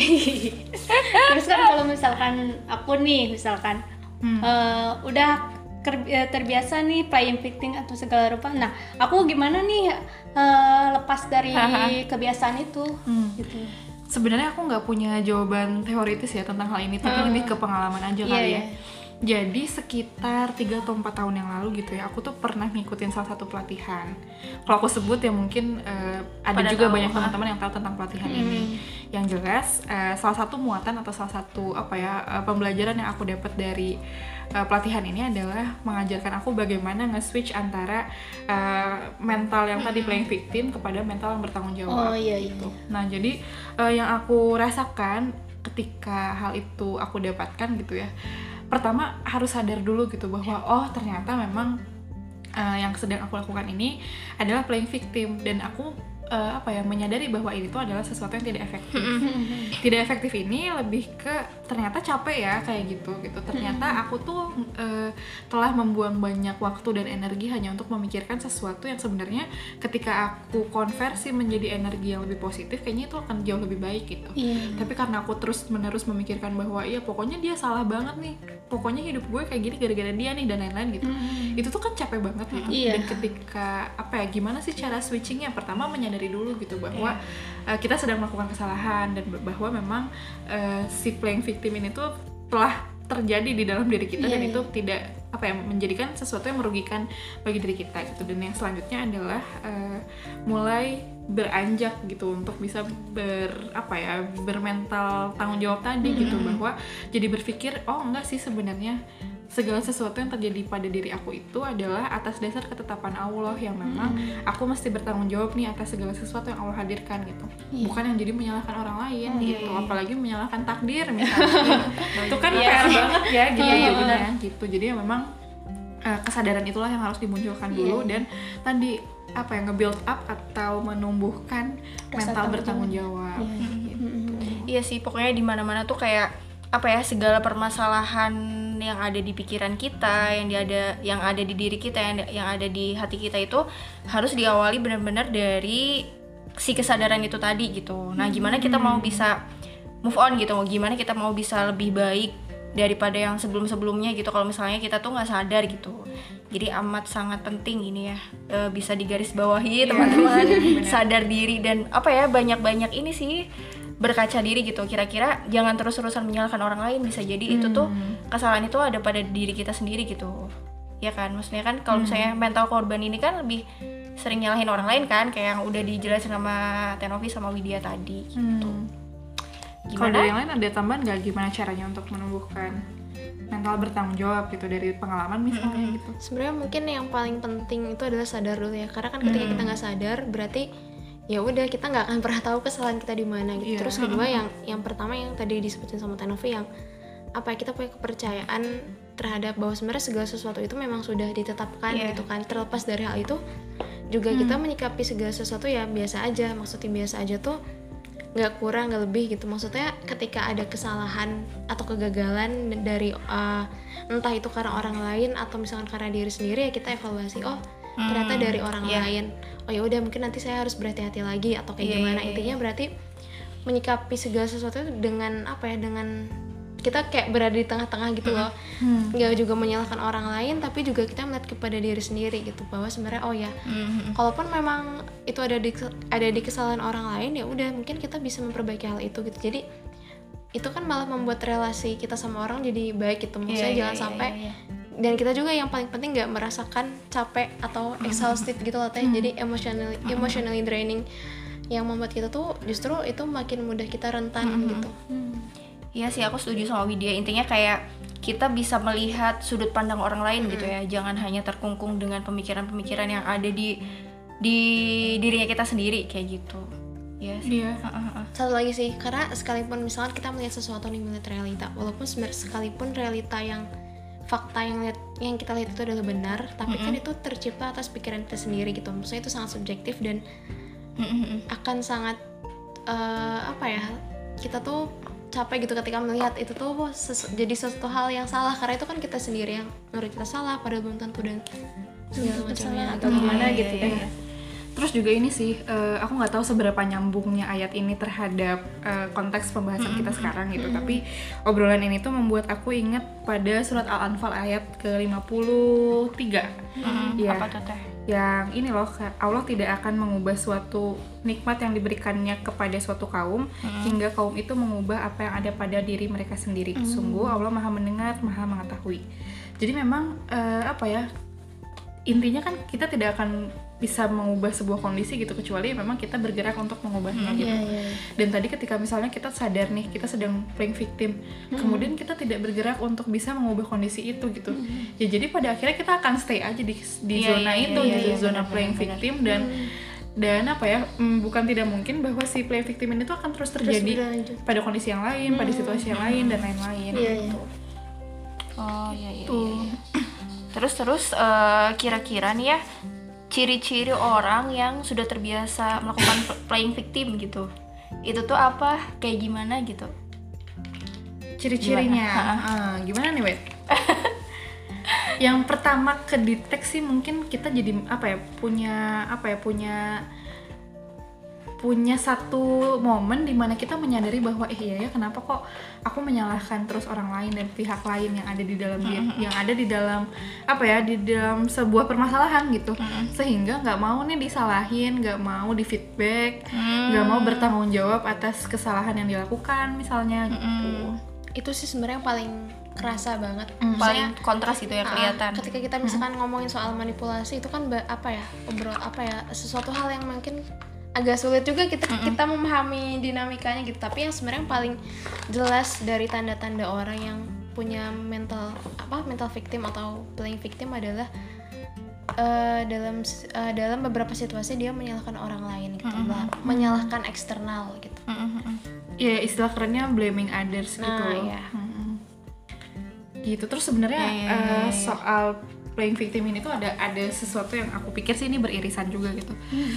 Speaker 3: Terus kan kalau misalkan aku nih misalkan
Speaker 1: Hmm.
Speaker 3: eh, udah eh, terbiasa nih playing victim atau segala rupa. Nah, aku gimana nih eh, lepas dari kebiasaan itu
Speaker 1: Hmm.
Speaker 3: gitu.
Speaker 1: Sebenarnya aku nggak punya jawaban teoritis ya tentang hal ini, tapi lebih ke pengalaman aja
Speaker 3: Iya,
Speaker 1: kali
Speaker 3: iya.
Speaker 1: ya. Jadi sekitar 3 atau 4 tahun yang lalu gitu ya, aku tuh pernah ngikutin salah satu pelatihan. Kalau aku sebut ya mungkin eh, ada
Speaker 2: Pada
Speaker 1: juga
Speaker 2: tahu,
Speaker 1: banyak teman-teman yang tahu tentang pelatihan ini. Yang jelas eh, salah satu muatan atau salah satu apa ya eh, pembelajaran yang aku dapat dari eh, pelatihan ini adalah mengajarkan aku bagaimana nge-switch antara eh, mental yang tadi playing victim kepada mental yang bertanggung jawab.
Speaker 3: Oh iya iya.
Speaker 1: Nah, jadi eh, yang aku rasakan ketika hal itu aku dapatkan gitu ya. Pertama harus sadar dulu gitu bahwa oh ternyata memang eh, yang sedang aku lakukan ini adalah playing victim. Dan aku eh, apa ya menyadari bahwa ini tuh adalah sesuatu yang tidak efektif. tidak efektif ini lebih ke ternyata capek ya kayak gitu gitu. Ternyata aku tuh eh, telah membuang banyak waktu dan energi hanya untuk memikirkan sesuatu yang sebenarnya ketika aku konversi menjadi energi yang lebih positif kayaknya itu akan jauh lebih baik gitu.
Speaker 3: Iya.
Speaker 1: Tapi karena aku terus menerus memikirkan bahwa iya pokoknya dia salah banget nih, pokoknya hidup gue kayak gini gara-gara dia nih dan lain-lain gitu. Itu tuh kan capek banget gitu.
Speaker 3: Iya.
Speaker 1: Dan ketika apa ya gimana sih cara switchingnya? Pertama menyadari dulu gitu bahwa uh, kita sedang melakukan kesalahan dan bahwa memang uh, si playing victim ini tuh telah terjadi di dalam diri kita
Speaker 3: Iya,
Speaker 1: dan
Speaker 3: iya.
Speaker 1: itu tidak apa ya menjadikan sesuatu yang merugikan bagi diri kita gitu. Dan yang selanjutnya adalah uh, mulai beranjak gitu untuk bisa ber apa ya bermental tanggung jawab tadi gitu bahwa jadi berpikir oh enggak sih sebenarnya segala sesuatu yang terjadi pada diri aku itu adalah atas dasar ketetapan Allah yang memang aku mesti bertanggung jawab nih atas segala sesuatu yang Allah hadirkan gitu. Bukan yang jadi menyalahkan orang lain gitu apalagi menyalahkan takdir misalnya. Itu kan PR banget ya gitu
Speaker 3: Iya,
Speaker 1: jadinya gitu. Jadi ya memang eh, kesadaran itulah yang harus dimunculkan dulu dan tadi apa yang nge-build up atau menumbuhkan
Speaker 3: Rasa
Speaker 1: mental
Speaker 3: tanggung
Speaker 1: bertanggung jawab. gitu.
Speaker 2: Iya sih, pokoknya di mana-mana tuh kayak apa ya segala permasalahan yang ada di pikiran kita, yang di ada yang ada di diri kita, yang yang ada di hati kita itu harus diawali benar-benar dari si kesadaran itu tadi gitu. Nah, gimana kita mau bisa move on gitu? Gimana kita mau bisa lebih baik daripada yang sebelum-sebelumnya gitu kalau misalnya kita tuh nggak sadar gitu. Jadi amat sangat penting ini ya eh, bisa digaris bawahi teman-teman sadar diri dan apa ya banyak-banyak ini sih berkaca diri gitu. Kira-kira jangan terus-terusan menyalahkan orang lain. Bisa jadi itu tuh kesalahan itu ada pada diri kita sendiri gitu. Ya kan? Maksudnya kan kalau misalnya mental korban ini kan lebih sering nyalahin orang lain kan? Kayak yang udah dijelasin sama Tenovi sama Widya tadi gitu.
Speaker 1: Kalau
Speaker 2: gimana?
Speaker 1: dari yang lain ada tambahan nggak? Gimana caranya untuk menumbuhkan mental bertanggung jawab gitu dari pengalaman misalnya gitu?
Speaker 4: sebenarnya mungkin yang paling penting itu adalah sadar dulu ya. Karena kan ketika kita nggak sadar berarti ya udah kita nggak akan pernah tahu kesalahan kita di mana gitu.
Speaker 1: Iya.
Speaker 4: terus kedua yang yang pertama yang tadi disebutin sama Tenovi yang apa ya kita punya kepercayaan terhadap bahwa sebenarnya segala sesuatu itu memang sudah ditetapkan
Speaker 2: Iya.
Speaker 4: gitu kan. Terlepas dari hal itu juga kita menyikapi segala sesuatu ya biasa aja. Maksudnya biasa aja tuh nggak kurang nggak lebih gitu. Maksudnya ketika ada kesalahan atau kegagalan dari uh, entah itu karena orang lain atau misalkan karena diri sendiri ya kita evaluasi oh ternyata dari orang
Speaker 2: iya.
Speaker 4: lain. Oh ya udah mungkin nanti saya harus berhati-hati lagi atau kayak
Speaker 2: Iya,
Speaker 4: gimana.
Speaker 2: iya,
Speaker 4: intinya berarti menyikapi segala sesuatu dengan apa ya dengan kita kayak berada di tengah-tengah gitu loh. Nggak juga menyalahkan orang lain tapi juga kita melihat kepada diri sendiri gitu bahwa sebenarnya oh ya
Speaker 2: Mhm.
Speaker 4: kalaupun memang itu ada di ada di kesalahan orang lain ya udah mungkin kita bisa memperbaiki hal itu gitu. Jadi itu kan malah membuat relasi kita sama orang jadi baik gitu. Maksudnya
Speaker 2: Iya, iya,
Speaker 4: jangan
Speaker 2: iya,
Speaker 4: sampai
Speaker 2: iya, iya.
Speaker 4: Dan kita juga yang paling penting nggak merasakan capek atau exhausted gitu loh teh. Jadi emotionally emotionally draining yang membuat kita tuh justru itu makin mudah kita rentan gitu.
Speaker 2: Iya sih aku setuju sama Widya. Intinya kayak kita bisa melihat sudut pandang orang lain gitu ya. Jangan hanya terkungkung dengan pemikiran-pemikiran yang ada di di dirinya kita sendiri kayak gitu. Iya sih.
Speaker 1: Iya.
Speaker 2: Heeh, heeh.
Speaker 4: satu lagi sih karena sekalipun misalkan kita melihat sesuatu nih melihat realita walaupun sebenarnya sekalipun realita yang fakta yang lihat yang kita lihat itu adalah benar tapi kan itu tercipta atas pikiran kita sendiri gitu. Maksudnya itu sangat subjektif dan
Speaker 2: Mm-mm.
Speaker 4: akan sangat eh, apa ya kita tuh capek gitu ketika melihat itu tuh wah, sesu- jadi sesuatu hal yang salah. Karena itu kan kita sendiri yang menurut kita salah padahal belum tentu dan segala macamnya.
Speaker 3: atau gimana
Speaker 2: Iya,
Speaker 3: gitu
Speaker 2: iya,
Speaker 3: ya
Speaker 2: iya.
Speaker 1: Terus juga ini sih, eh, aku nggak tahu seberapa nyambungnya ayat ini terhadap eh, konteks pembahasan kita sekarang gitu. Tapi obrolan ini tuh membuat aku ingat pada surat Al-Anfal ayat ke-53.
Speaker 2: Mm,
Speaker 1: Iya.
Speaker 2: apa tuh teh
Speaker 1: Yang ini loh, Allah tidak akan mengubah suatu nikmat yang diberikannya kepada suatu kaum hingga kaum itu mengubah apa yang ada pada diri mereka sendiri. Sungguh Allah Maha mendengar, Maha mengetahui. Jadi memang eh, apa ya? Intinya kan kita tidak akan bisa mengubah sebuah kondisi gitu kecuali memang kita bergerak untuk mengubahnya gitu.
Speaker 3: Iya, iya.
Speaker 1: Dan tadi ketika misalnya kita sadar nih kita sedang playing victim, kemudian kita tidak bergerak untuk bisa mengubah kondisi itu gitu. Ya jadi pada akhirnya kita akan stay aja di di
Speaker 2: Iya,
Speaker 1: zona
Speaker 2: iya,
Speaker 1: itu
Speaker 2: iya,
Speaker 1: gitu,
Speaker 2: iya,
Speaker 1: zona
Speaker 2: benar,
Speaker 1: playing
Speaker 2: benar,
Speaker 1: victim dan dan apa ya mm, bukan tidak mungkin bahwa si playing victim ini tuh akan terus terjadi
Speaker 3: berlanjut.
Speaker 1: pada kondisi yang lain, pada situasi yang lain dan lain-lain.
Speaker 3: Iya,
Speaker 1: gitu.
Speaker 2: oh iya iya,
Speaker 1: Tuh.
Speaker 2: iya, iya. terus terus eh, kira-kira nih ya ciri-ciri orang yang sudah terbiasa melakukan playing victim gitu. Itu tuh apa? Kayak gimana gitu?
Speaker 1: Ciri-cirinya?
Speaker 2: Gimana?
Speaker 1: Ah, gimana nih wait yang pertama kedeteksi mungkin kita jadi apa ya punya apa ya punya punya satu momen di mana kita menyadari bahwa eh iya ya kenapa kok aku menyalahkan terus orang lain dan pihak lain yang ada di dalam dia yang ada di dalam apa ya di dalam sebuah permasalahan gitu. Sehingga nggak mau nih disalahin nggak mau di feedback nggak mau bertanggung jawab atas kesalahan yang dilakukan misalnya gitu.
Speaker 4: Itu sih sebenarnya yang paling kerasa banget.
Speaker 1: Hmm.
Speaker 2: paling kontras gitu ya
Speaker 4: Ah,
Speaker 2: kelihatan.
Speaker 4: ketika kita misalkan ngomongin soal manipulasi itu kan apa ya obrol apa ya sesuatu hal yang mungkin agak sulit juga kita kita memahami dinamikanya gitu tapi yang sebenarnya yang paling jelas dari tanda-tanda orang yang punya mental apa mental victim atau playing victim adalah eh, dalam eh, dalam beberapa situasi dia menyalahkan orang lain gitu lah menyalahkan eksternal gitu
Speaker 1: ya istilah kerennya blaming others gitu
Speaker 4: Nah,
Speaker 1: loh.
Speaker 4: iya.
Speaker 1: Mm-mm. gitu terus sebenarnya
Speaker 2: Ya, ya,
Speaker 1: eh,
Speaker 2: ya, ya.
Speaker 1: soal playing victim ini tuh ada ada sesuatu yang aku pikir sih ini beririsan juga gitu.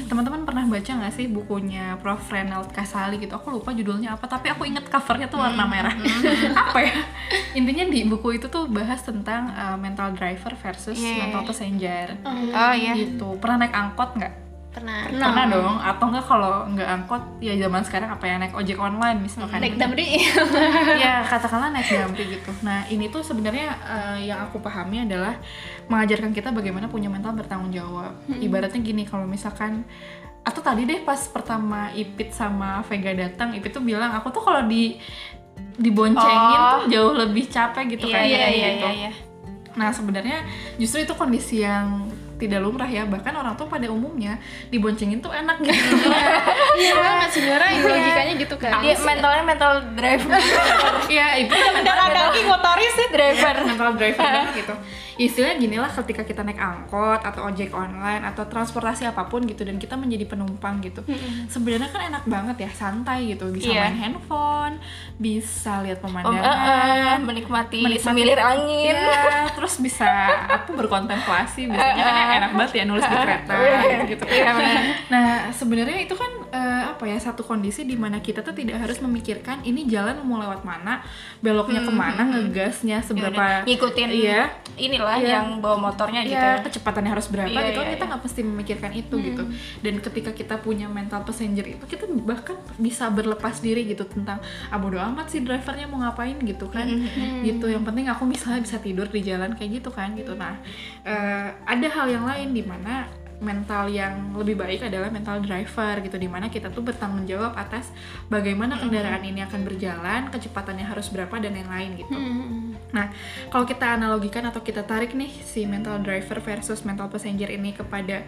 Speaker 1: Teman-teman pernah baca nggak sih bukunya Prof. Renald Kasali gitu? Aku lupa judulnya apa tapi aku inget covernya tuh warna merah. Apa ya? Intinya di buku itu tuh bahas tentang eh, mental driver versus
Speaker 2: iya,
Speaker 1: mental passenger.
Speaker 2: Oh iya
Speaker 1: gitu. Pernah naik angkot nggak
Speaker 4: pernah.
Speaker 1: Pernah dong. Atau enggak kalau nggak angkot ya zaman sekarang apa ya naik ojek online misalkan.
Speaker 3: Naik damri.
Speaker 1: Ya katakanlah naik damri gitu. Nah ini tuh sebenarnya eh, yang aku pahami adalah mengajarkan kita bagaimana punya mental bertanggung jawab. Ibaratnya gini kalau misalkan atau tadi deh pas pertama Ipit sama Vega datang Ipit tuh bilang aku tuh kalau di diboncengin
Speaker 2: Oh.
Speaker 1: tuh jauh lebih capek gitu
Speaker 2: iya
Speaker 1: kan.
Speaker 2: iya
Speaker 1: kayak
Speaker 2: iya
Speaker 1: gitu.
Speaker 2: iya iya.
Speaker 1: Nah sebenarnya justru itu kondisi yang tidak lumrah ya. Bahkan orang tuh pada umumnya diboncengin tuh enak gitu.
Speaker 4: Iya banget sebenarnya logikanya gitu kan.
Speaker 2: Dia mentalnya mental driver.
Speaker 1: Iya itu kan mental,
Speaker 3: kaki motoris sih
Speaker 2: driver.
Speaker 1: mental driver banget gitu. Istilahnya gini lah ketika kita naik angkot atau ojek online atau transportasi apa pun gitu dan kita menjadi penumpang gitu sebenarnya kan enak banget ya santai gitu. Bisa
Speaker 2: Iya.
Speaker 1: main handphone bisa lihat
Speaker 2: Om, eh,
Speaker 1: pemandangan
Speaker 2: eh, menikmati,
Speaker 1: menikmati-
Speaker 2: semilir angin.
Speaker 1: Iya, terus bisa apa berkontemplasi biasanya kan ya enak banget ya nulis di kereta gitu gitu.
Speaker 2: Iya, benar.
Speaker 1: nah sebenarnya itu kan eh, apa ya satu kondisi di mana kita tuh tidak harus memikirkan ini jalan mau lewat mana beloknya ke mana ngegasnya seberapa
Speaker 2: ngikutin
Speaker 1: iya.
Speaker 2: inilah
Speaker 1: Iya.
Speaker 2: yang bawa motornya gitu.
Speaker 1: Ya
Speaker 2: ya
Speaker 1: kecepatannya harus berapa
Speaker 2: Iya,
Speaker 1: gitu
Speaker 2: iya,
Speaker 1: kita
Speaker 2: iya.
Speaker 1: nggak mesti memikirkan itu gitu. Dan ketika kita punya mental passenger itu kita bahkan bisa berlepas diri gitu tentang ah bodo amat sih drivernya mau ngapain gitu kan. Gitu yang penting aku misalnya bisa tidur di jalan kayak gitu kan gitu. Nah eh, ada hal yang lain di mana mental yang lebih baik adalah mental driver gitu di mana kita tuh bertanggung jawab atas bagaimana kendaraan ini akan berjalan kecepatannya harus berapa dan yang lain gitu. Nah, kalau kita analogikan atau kita tarik nih si mental driver versus mental passenger ini kepada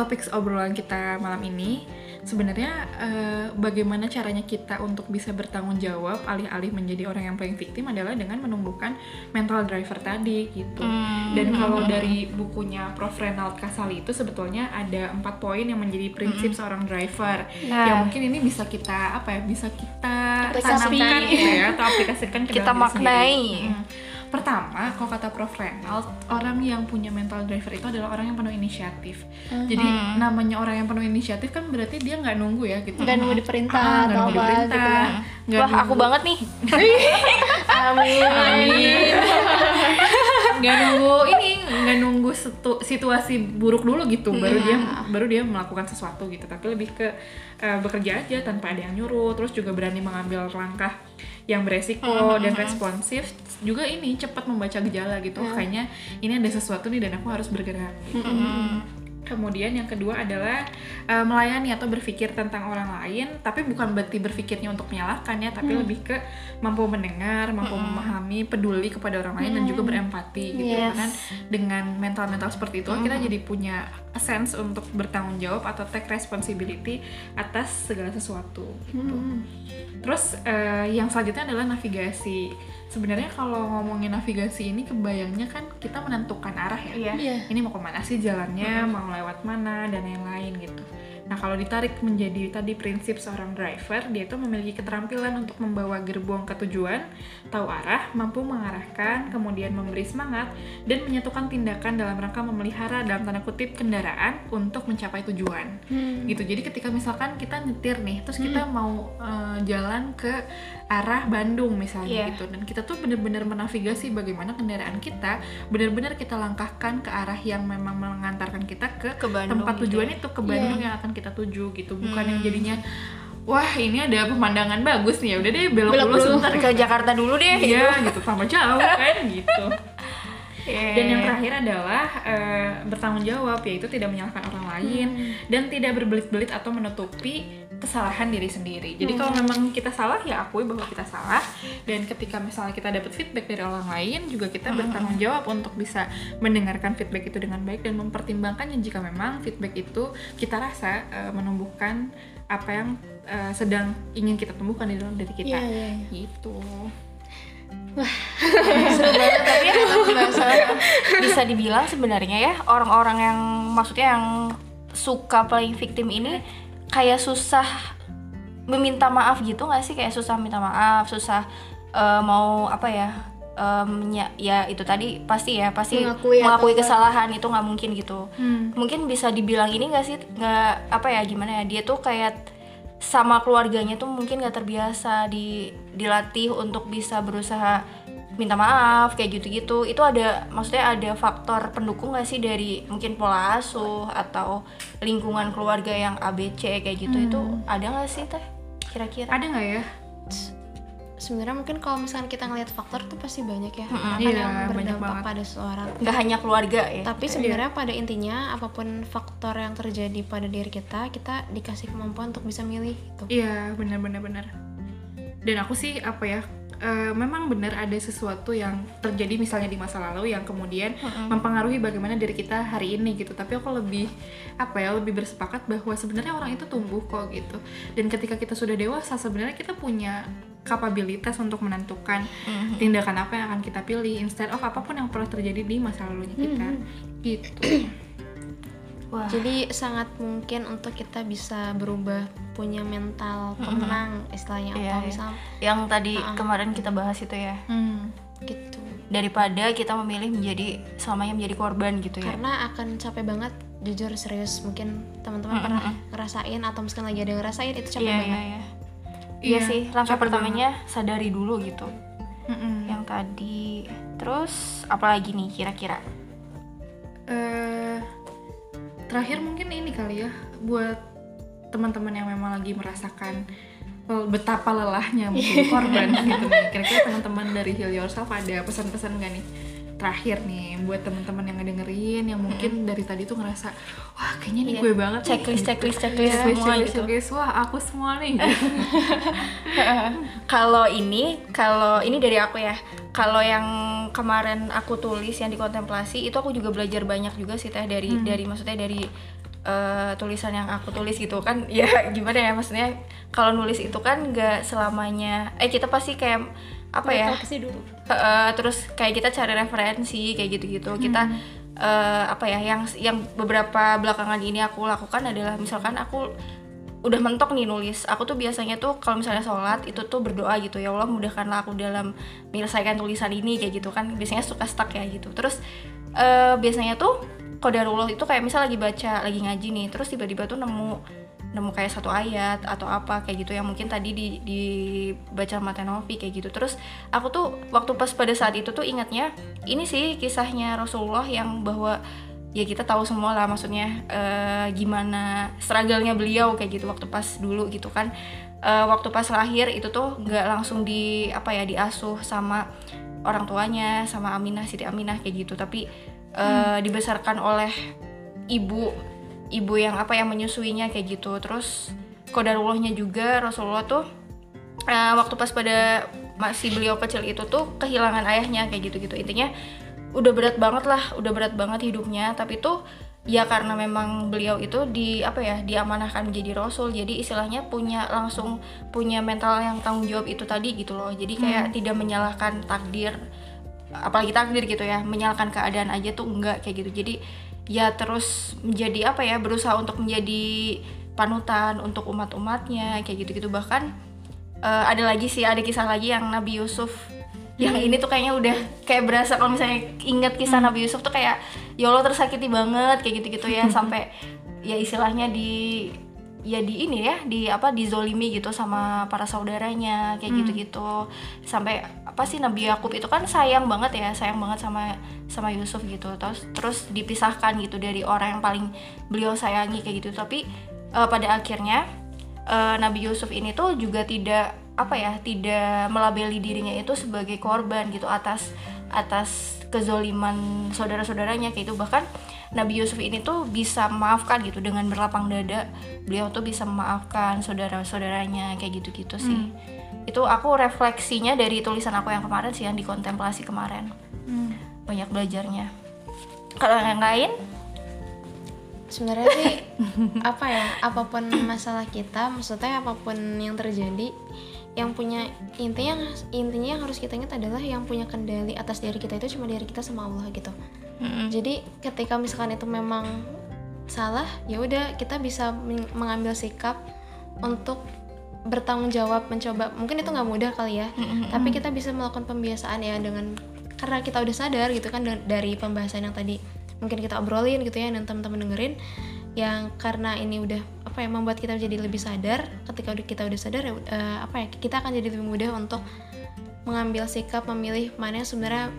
Speaker 1: topik obrolan kita malam ini, sebenarnya eh, bagaimana caranya kita untuk bisa bertanggung jawab alih-alih menjadi orang yang paling victim adalah dengan menumbuhkan mental driver tadi gitu.
Speaker 2: Hmm.
Speaker 1: Dan kalau dari bukunya Prof Renald Kasali itu sebetulnya ada empat poin yang menjadi prinsip seorang driver.
Speaker 2: Nah.
Speaker 1: Yang mungkin ini bisa kita apa ya? Bisa kita tanamkan gitu ya atau aplikasikan ke
Speaker 2: Kita
Speaker 1: sendiri.
Speaker 2: maknai.
Speaker 1: Hmm. Pertama, kalau kata Prof. Renald, orang yang punya mental driver itu adalah orang yang penuh inisiatif. Jadi namanya orang yang penuh inisiatif kan berarti dia nggak nunggu ya gitu.
Speaker 3: nggak nunggu diperintah
Speaker 1: Ah,
Speaker 3: atau apa gitu ya.
Speaker 1: nggak
Speaker 2: wah aku
Speaker 1: nunggu-
Speaker 2: banget nih.
Speaker 4: Amin.
Speaker 1: Amin. nggak nunggu ini nggak nunggu situ- situasi buruk dulu gitu baru dia baru dia melakukan sesuatu gitu. Tapi lebih ke eh, bekerja aja tanpa ada yang nyuruh terus juga berani mengambil langkah yang beresiko dan responsif juga ini cepat membaca gejala gitu kayaknya ini ada sesuatu nih dan aku harus bergerak gitu. Kemudian yang kedua adalah eh, melayani atau berpikir tentang orang lain, tapi bukan berarti berpikirnya untuk menyalahkan ya, tapi lebih ke mampu mendengar, mampu memahami, peduli kepada orang lain dan juga berempati gitu.
Speaker 2: Yes.
Speaker 1: Karena dengan mental-mental seperti itu kita jadi punya sense untuk bertanggung jawab atau take responsibility atas segala sesuatu gitu. Terus eh, yang selanjutnya adalah navigasi. Sebenarnya kalau ngomongin navigasi ini kebayangnya kan kita menentukan arah ya
Speaker 2: Iya.
Speaker 3: Iya.
Speaker 1: ini mau ke mana sih jalannya, mau lewat mana dan yang lain gitu. Nah, kalau ditarik menjadi tadi prinsip seorang driver, dia itu memiliki keterampilan untuk membawa gerbong ke tujuan, tahu arah, mampu mengarahkan, kemudian memberi semangat, dan menyatukan tindakan dalam rangka memelihara dalam tanda kutip kendaraan untuk mencapai tujuan. Gitu. Jadi ketika misalkan kita nyetir nih, terus kita mau eh, jalan ke arah Bandung misalnya
Speaker 2: Iya.
Speaker 1: gitu, dan kita tuh benar-benar menavigasi bagaimana kendaraan kita benar-benar kita langkahkan ke arah yang memang mengantarkan kita ke,
Speaker 2: Ke Bandung
Speaker 1: tempat
Speaker 2: gitu.
Speaker 1: tujuan
Speaker 2: ya.
Speaker 1: itu ke Bandung yang akan kita tuju gitu. Bukan yang
Speaker 2: Hmm.
Speaker 1: jadinya wah ini ada pemandangan bagus nih ya udah deh belok,
Speaker 3: Belok
Speaker 1: dulu sebentar
Speaker 2: ke Jakarta dulu deh.
Speaker 1: Iya gitu. tambah jauh kan? Gitu.
Speaker 2: Iya.
Speaker 1: dan yang terakhir adalah eh, bertanggung jawab yaitu tidak menyalahkan orang lain dan tidak berbelit-belit atau menutupi kesalahan diri sendiri. Jadi kalau memang kita salah ya akui bahwa kita salah dan ketika misalnya kita dapat feedback dari orang lain juga kita bertanggung jawab untuk bisa mendengarkan feedback itu dengan baik dan mempertimbangkannya jika memang feedback itu kita rasa eh, menumbuhkan apa yang eh, sedang ingin kita tumbuhkan di dalam diri kita.
Speaker 3: Iya, iya, iya.
Speaker 1: Gitu.
Speaker 2: seru banget tapi ya pembahasan bisa dibilang sebenarnya ya orang-orang yang maksudnya yang suka playing victim ini kayak susah meminta maaf gitu nggak sih? Kayak susah minta maaf susah eh, mau apa ya em, ya, ya itu tadi pasti ya pasti
Speaker 3: Mengakui
Speaker 2: mengakui kesalahan itu nggak mungkin gitu.
Speaker 1: Hmm.
Speaker 2: mungkin bisa dibilang ini nggak sih nggak apa ya gimana ya dia tuh kayak sama keluarganya tuh mungkin nggak terbiasa di dilatih untuk bisa berusaha minta maaf kayak gitu-gitu. Itu ada maksudnya ada faktor pendukung nggak sih dari mungkin pola asuh atau lingkungan keluarga yang ABC kayak gitu? Itu ada nggak sih teh? Kira-kira.
Speaker 1: Ada nggak ya?
Speaker 4: sebenarnya mungkin kalau misalkan kita ngelihat faktor tuh pasti banyak ya. Apa
Speaker 1: Iya,
Speaker 4: yang berdampak pada seseorang.
Speaker 2: Nggak hanya keluarga ya?
Speaker 4: Tapi sebenarnya pada intinya apa pun faktor yang terjadi pada diri kita kita dikasih kemampuan untuk bisa milih gitu.
Speaker 1: Iya, benar-benar benar. Dan aku sih apa ya? Eh, memang benar ada sesuatu yang terjadi misalnya di masa lalu yang kemudian mempengaruhi bagaimana diri kita hari ini gitu. Tapi aku lebih apa ya? Lebih bersepakat bahwa sebenarnya orang itu tumbuh kok gitu. Dan ketika kita sudah dewasa sebenarnya kita punya kapabilitas untuk menentukan tindakan apa yang akan kita pilih instead of apa pun yang pernah terjadi di masa lalunya kita. Gitu.
Speaker 2: Wah.
Speaker 4: Jadi sangat mungkin untuk kita bisa berubah punya mental pemenang istilahnya
Speaker 2: Iya,
Speaker 4: atau
Speaker 2: iya.
Speaker 4: misal
Speaker 2: yang tadi kemarin kita bahas itu ya.
Speaker 1: Hmm.
Speaker 4: gitu.
Speaker 2: Daripada kita memilih menjadi selamanya menjadi korban gitu ya.
Speaker 4: Karena akan capek banget jujur serius mungkin teman-teman pernah ngerasain atau mungkin lagi ada yang ngerasain itu capek
Speaker 2: iya
Speaker 4: banget.
Speaker 2: iya iya.
Speaker 1: Iya,
Speaker 2: iya. sih langkah pertamanya sadari dulu gitu.
Speaker 1: Mm-mm.
Speaker 2: yang tadi. Terus apalagi nih kira-kira?
Speaker 1: Eh terakhir mungkin ini kali ya buat teman-teman yang memang lagi merasakan betapa lelahnya menjadi korban gitu nih. Kira-kira teman-teman dari Heal Yourself ada pesan-pesan gak nih? Terakhir nih buat teman-teman yang ngedengerin yang mungkin dari tadi tuh ngerasa wah kayaknya ini
Speaker 2: Iya.
Speaker 1: gue banget nih."
Speaker 2: checklist checklist checklist
Speaker 1: Iya,
Speaker 2: semua
Speaker 1: checklist,
Speaker 2: gitu
Speaker 1: checklist. wah aku semua nih
Speaker 2: kalau ini kalau ini dari aku ya kalau yang kemarin aku tulis yang di kontemplasi itu aku juga belajar banyak juga sih teh dari dari maksudnya dari eh, tulisan yang aku tulis gitu kan ya gimana ya maksudnya kalau nulis itu kan nggak selamanya eh kita pasti kayak apa ya?
Speaker 3: dulu
Speaker 2: Heeh, terus kayak kita cari referensi kayak gitu-gitu. Kita eh, apa ya yang yang beberapa belakangan ini aku lakukan adalah misalkan aku udah mentok nih nulis aku tuh biasanya tuh kalau misalnya sholat itu tuh berdoa gitu ya Allah mudahkanlah aku dalam menyelesaikan tulisan ini kayak gitu kan. Biasanya suka stuck ya gitu. Terus eh, biasanya tuh kodarullah itu kayak misal lagi baca lagi ngaji nih terus tiba-tiba tuh nemu nemu kayak satu ayat atau apa kayak gitu yang mungkin tadi di dibaca sama Tenovi kayak gitu. Terus aku tuh waktu pas pada saat itu tuh ingatnya ini sih kisahnya Rasulullah yang bahwa ya kita tahu semua lah maksudnya eh, gimana struggle-nya beliau kayak gitu waktu pas dulu gitu kan. Eh, waktu pas lahir itu tuh nggak langsung di apa ya diasuh sama orang tuanya sama Aminah Siti Aminah kayak gitu. Tapi eh, dibesarkan oleh ibu ibu yang apa yang menyusuinya kayak gitu. Terus kodarullahnya juga Rasulullah tuh eh, waktu pas pada masih beliau kecil itu tuh kehilangan ayahnya kayak gitu gitu intinya udah berat banget lah udah berat banget hidupnya. Tapi tuh ya karena memang beliau itu di apa ya diamanahkan menjadi rasul jadi istilahnya punya langsung punya mental yang tanggung jawab itu tadi gitu loh. Jadi kayak tidak menyalahkan takdir apalagi takdir gitu ya menyalahkan keadaan aja tuh enggak kayak gitu. Jadi ya terus menjadi apa ya berusaha untuk menjadi panutan untuk umat-umatnya kayak gitu-gitu. Bahkan eh, ada lagi sih ada kisah lagi yang Nabi Yusuf yang ini tuh kayaknya udah kayak berasa kalau misalnya ingat kisah Nabi Yusuf tuh kayak ya Allah tersakiti banget kayak gitu-gitu ya sampai ya istilahnya di ya di ini ya di apa dizolimi gitu sama para saudaranya kayak gitu-gitu. Sampai apa sih Nabi Yakub itu kan sayang banget ya sayang banget sama sama Yusuf gitu. Terus terus dipisahkan gitu dari orang yang paling beliau sayangi kayak gitu. Tapi eh, pada akhirnya eh, Nabi Yusuf ini tuh juga tidak apa ya tidak melabeli dirinya itu sebagai korban gitu atas atas kezoliman saudara-saudaranya kayak itu bahkan Nabi Yusuf ini tuh bisa memaafkan gitu dengan berlapang dada beliau tuh bisa memaafkan saudara-saudaranya kayak gitu-gitu sih. Itu aku refleksinya dari tulisan aku yang kemarin sih yang dikontemplasi kemarin. Banyak belajarnya. Kalau yang lain?
Speaker 4: Sebenarnya sih apa ya apa pun masalah kita maksudnya apa pun yang terjadi yang punya intinya intinya yang harus kita ingat adalah yang punya kendali atas diri kita itu cuma diri kita sama Allah gitu
Speaker 2: Mm-mm.
Speaker 4: jadi ketika misalkan itu memang salah ya udah kita bisa meng- mengambil sikap untuk bertanggung jawab mencoba mungkin itu nggak mudah kali ya tapi kita bisa melakukan pembiasaan ya dengan karena kita udah sadar gitu kan da- dari pembahasan yang tadi mungkin kita obrolin gitu ya dan teman-teman dengerin yang karena ini udah apa ya membuat kita jadi lebih sadar ketika udah kita udah sadar eh, apa ya kita akan jadi lebih mudah untuk mengambil sikap memilih mana yang sebenarnya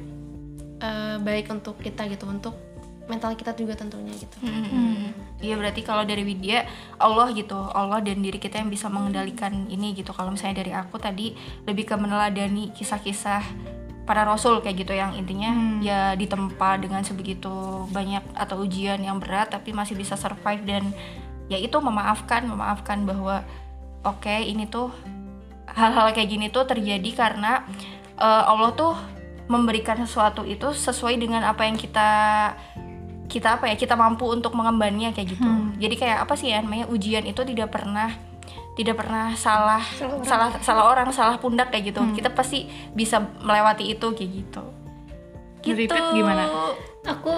Speaker 4: eh, baik untuk kita gitu untuk mental kita juga tentunya gitu.
Speaker 2: Iya berarti kalau dari Widya Allah gitu Allah dan diri kita yang bisa mengendalikan ini gitu. Kalau misalnya dari aku tadi lebih ke meneladani kisah-kisah para rasul kayak gitu yang intinya ya ditempa dengan sebegitu banyak atau ujian yang berat tapi masih bisa survive. Dan ya itu memaafkan memaafkan bahwa oke ini tuh hal-hal kayak gini tuh terjadi karena eh, Allah tuh memberikan sesuatu itu sesuai dengan apa yang kita kita apa ya kita mampu untuk mengembannya kayak gitu. Jadi kayak apa sih ya namanya ujian itu tidak pernah tidak pernah salah salah salah orang salah pundak kayak gitu. Kita pasti bisa melewati itu kayak gitu. Gitu.
Speaker 1: Pit gimana?
Speaker 3: aku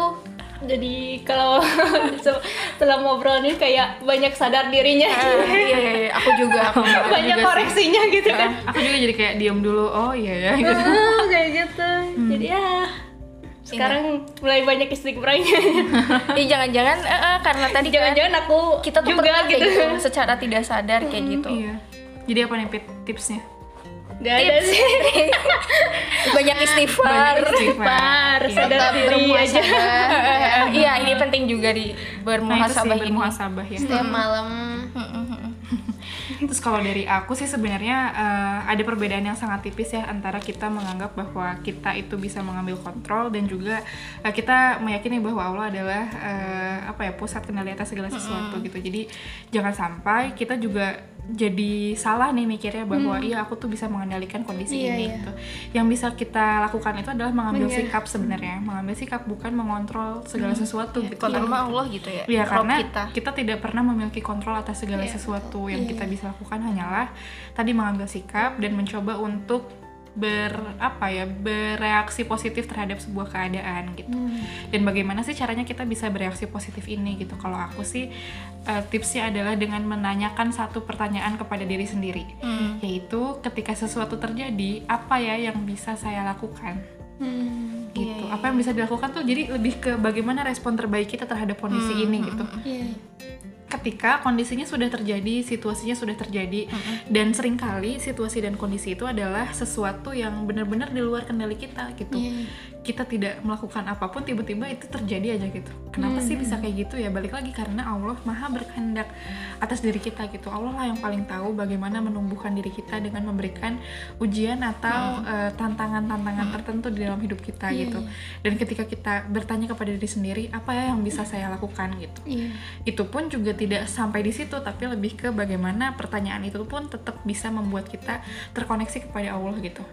Speaker 3: jadi kalau se- setelah ngobrol ini kayak banyak sadar dirinya.
Speaker 2: Ah, iya, iya, iya. aku juga. Aku juga.
Speaker 3: banyak koreksinya gitu kan.
Speaker 1: Aku juga jadi kayak diam dulu oh iya ya gitu.
Speaker 3: Ah, kayak gitu. Jadi ya sekarang mulai banyak istighfarnya
Speaker 2: Ih, jangan-jangan eh, eh, karena tadi kan
Speaker 3: jangan-jangan aku
Speaker 2: kita tuh
Speaker 3: juga
Speaker 2: pernah kayak
Speaker 3: gitu.
Speaker 2: gitu secara tidak sadar kayak gitu.
Speaker 1: iya. Jadi apa nih Pit tipsnya
Speaker 3: Gak ada sih.
Speaker 2: Banyak istighfar
Speaker 1: Banyak istighfar. Iya.
Speaker 3: sadar
Speaker 4: Tetap
Speaker 3: diri aja.
Speaker 2: Iya ini penting juga di
Speaker 1: nah
Speaker 2: bermuhasabah ini.
Speaker 1: bermuhasabah ya.
Speaker 4: Setiap malam
Speaker 1: Terus kalau dari aku sih sebenarnya eh, ada perbedaan yang sangat tipis ya antara kita menganggap bahwa kita itu bisa mengambil kontrol dan juga eh, kita meyakini bahwa Allah adalah eh, apa ya pusat kendali atas segala sesuatu gitu. Jadi jangan sampai kita juga jadi salah nih mikirnya bahwa iya aku tuh bisa mengendalikan kondisi
Speaker 3: Iya,
Speaker 1: ini
Speaker 3: iya.
Speaker 1: gitu. Yang bisa kita lakukan itu adalah mengambil
Speaker 3: Iya.
Speaker 1: sikap sebenarnya, mengambil sikap bukan mengontrol segala sesuatu gitu.
Speaker 2: kontrol sama Allah gitu ya
Speaker 1: Iya karena
Speaker 2: kita
Speaker 1: kita. tidak pernah memiliki kontrol atas segala sesuatu yang kita bisa lakukan hanyalah tadi mengambil sikap dan mencoba untuk ber apa ya bereaksi positif terhadap sebuah keadaan gitu. Dan bagaimana sih caranya kita bisa bereaksi positif ini gitu? Kalau aku sih eh, tipsnya adalah dengan menanyakan satu pertanyaan kepada diri sendiri.
Speaker 2: Hmm.
Speaker 1: yaitu ketika sesuatu terjadi apa ya yang bisa saya lakukan?
Speaker 3: Hmm,
Speaker 1: gitu. Apa yang bisa dilakukan tuh jadi lebih ke bagaimana respon terbaik kita terhadap kondisi ini gitu.
Speaker 3: Iya.
Speaker 1: Ketika kondisinya sudah terjadi, situasinya sudah terjadi, dan sering kali situasi dan kondisi itu adalah sesuatu yang benar-benar di luar kendali kita gitu.
Speaker 3: Iya.
Speaker 1: Kita tidak melakukan apa pun, tiba-tiba itu terjadi aja gitu. Kenapa sih bisa kayak gitu ya? Balik lagi karena Allah maha berkehendak atas diri kita gitu. Allah lah yang paling tahu bagaimana menumbuhkan diri kita dengan memberikan ujian atau eh, tantangan-tantangan tertentu di dalam hidup kita gitu. Dan ketika kita bertanya kepada diri sendiri, apa ya yang bisa saya lakukan gitu
Speaker 3: Iya.
Speaker 1: itu pun juga tidak sampai di situ tapi lebih ke bagaimana pertanyaan itu pun tetap bisa membuat kita terkoneksi kepada Allah gitu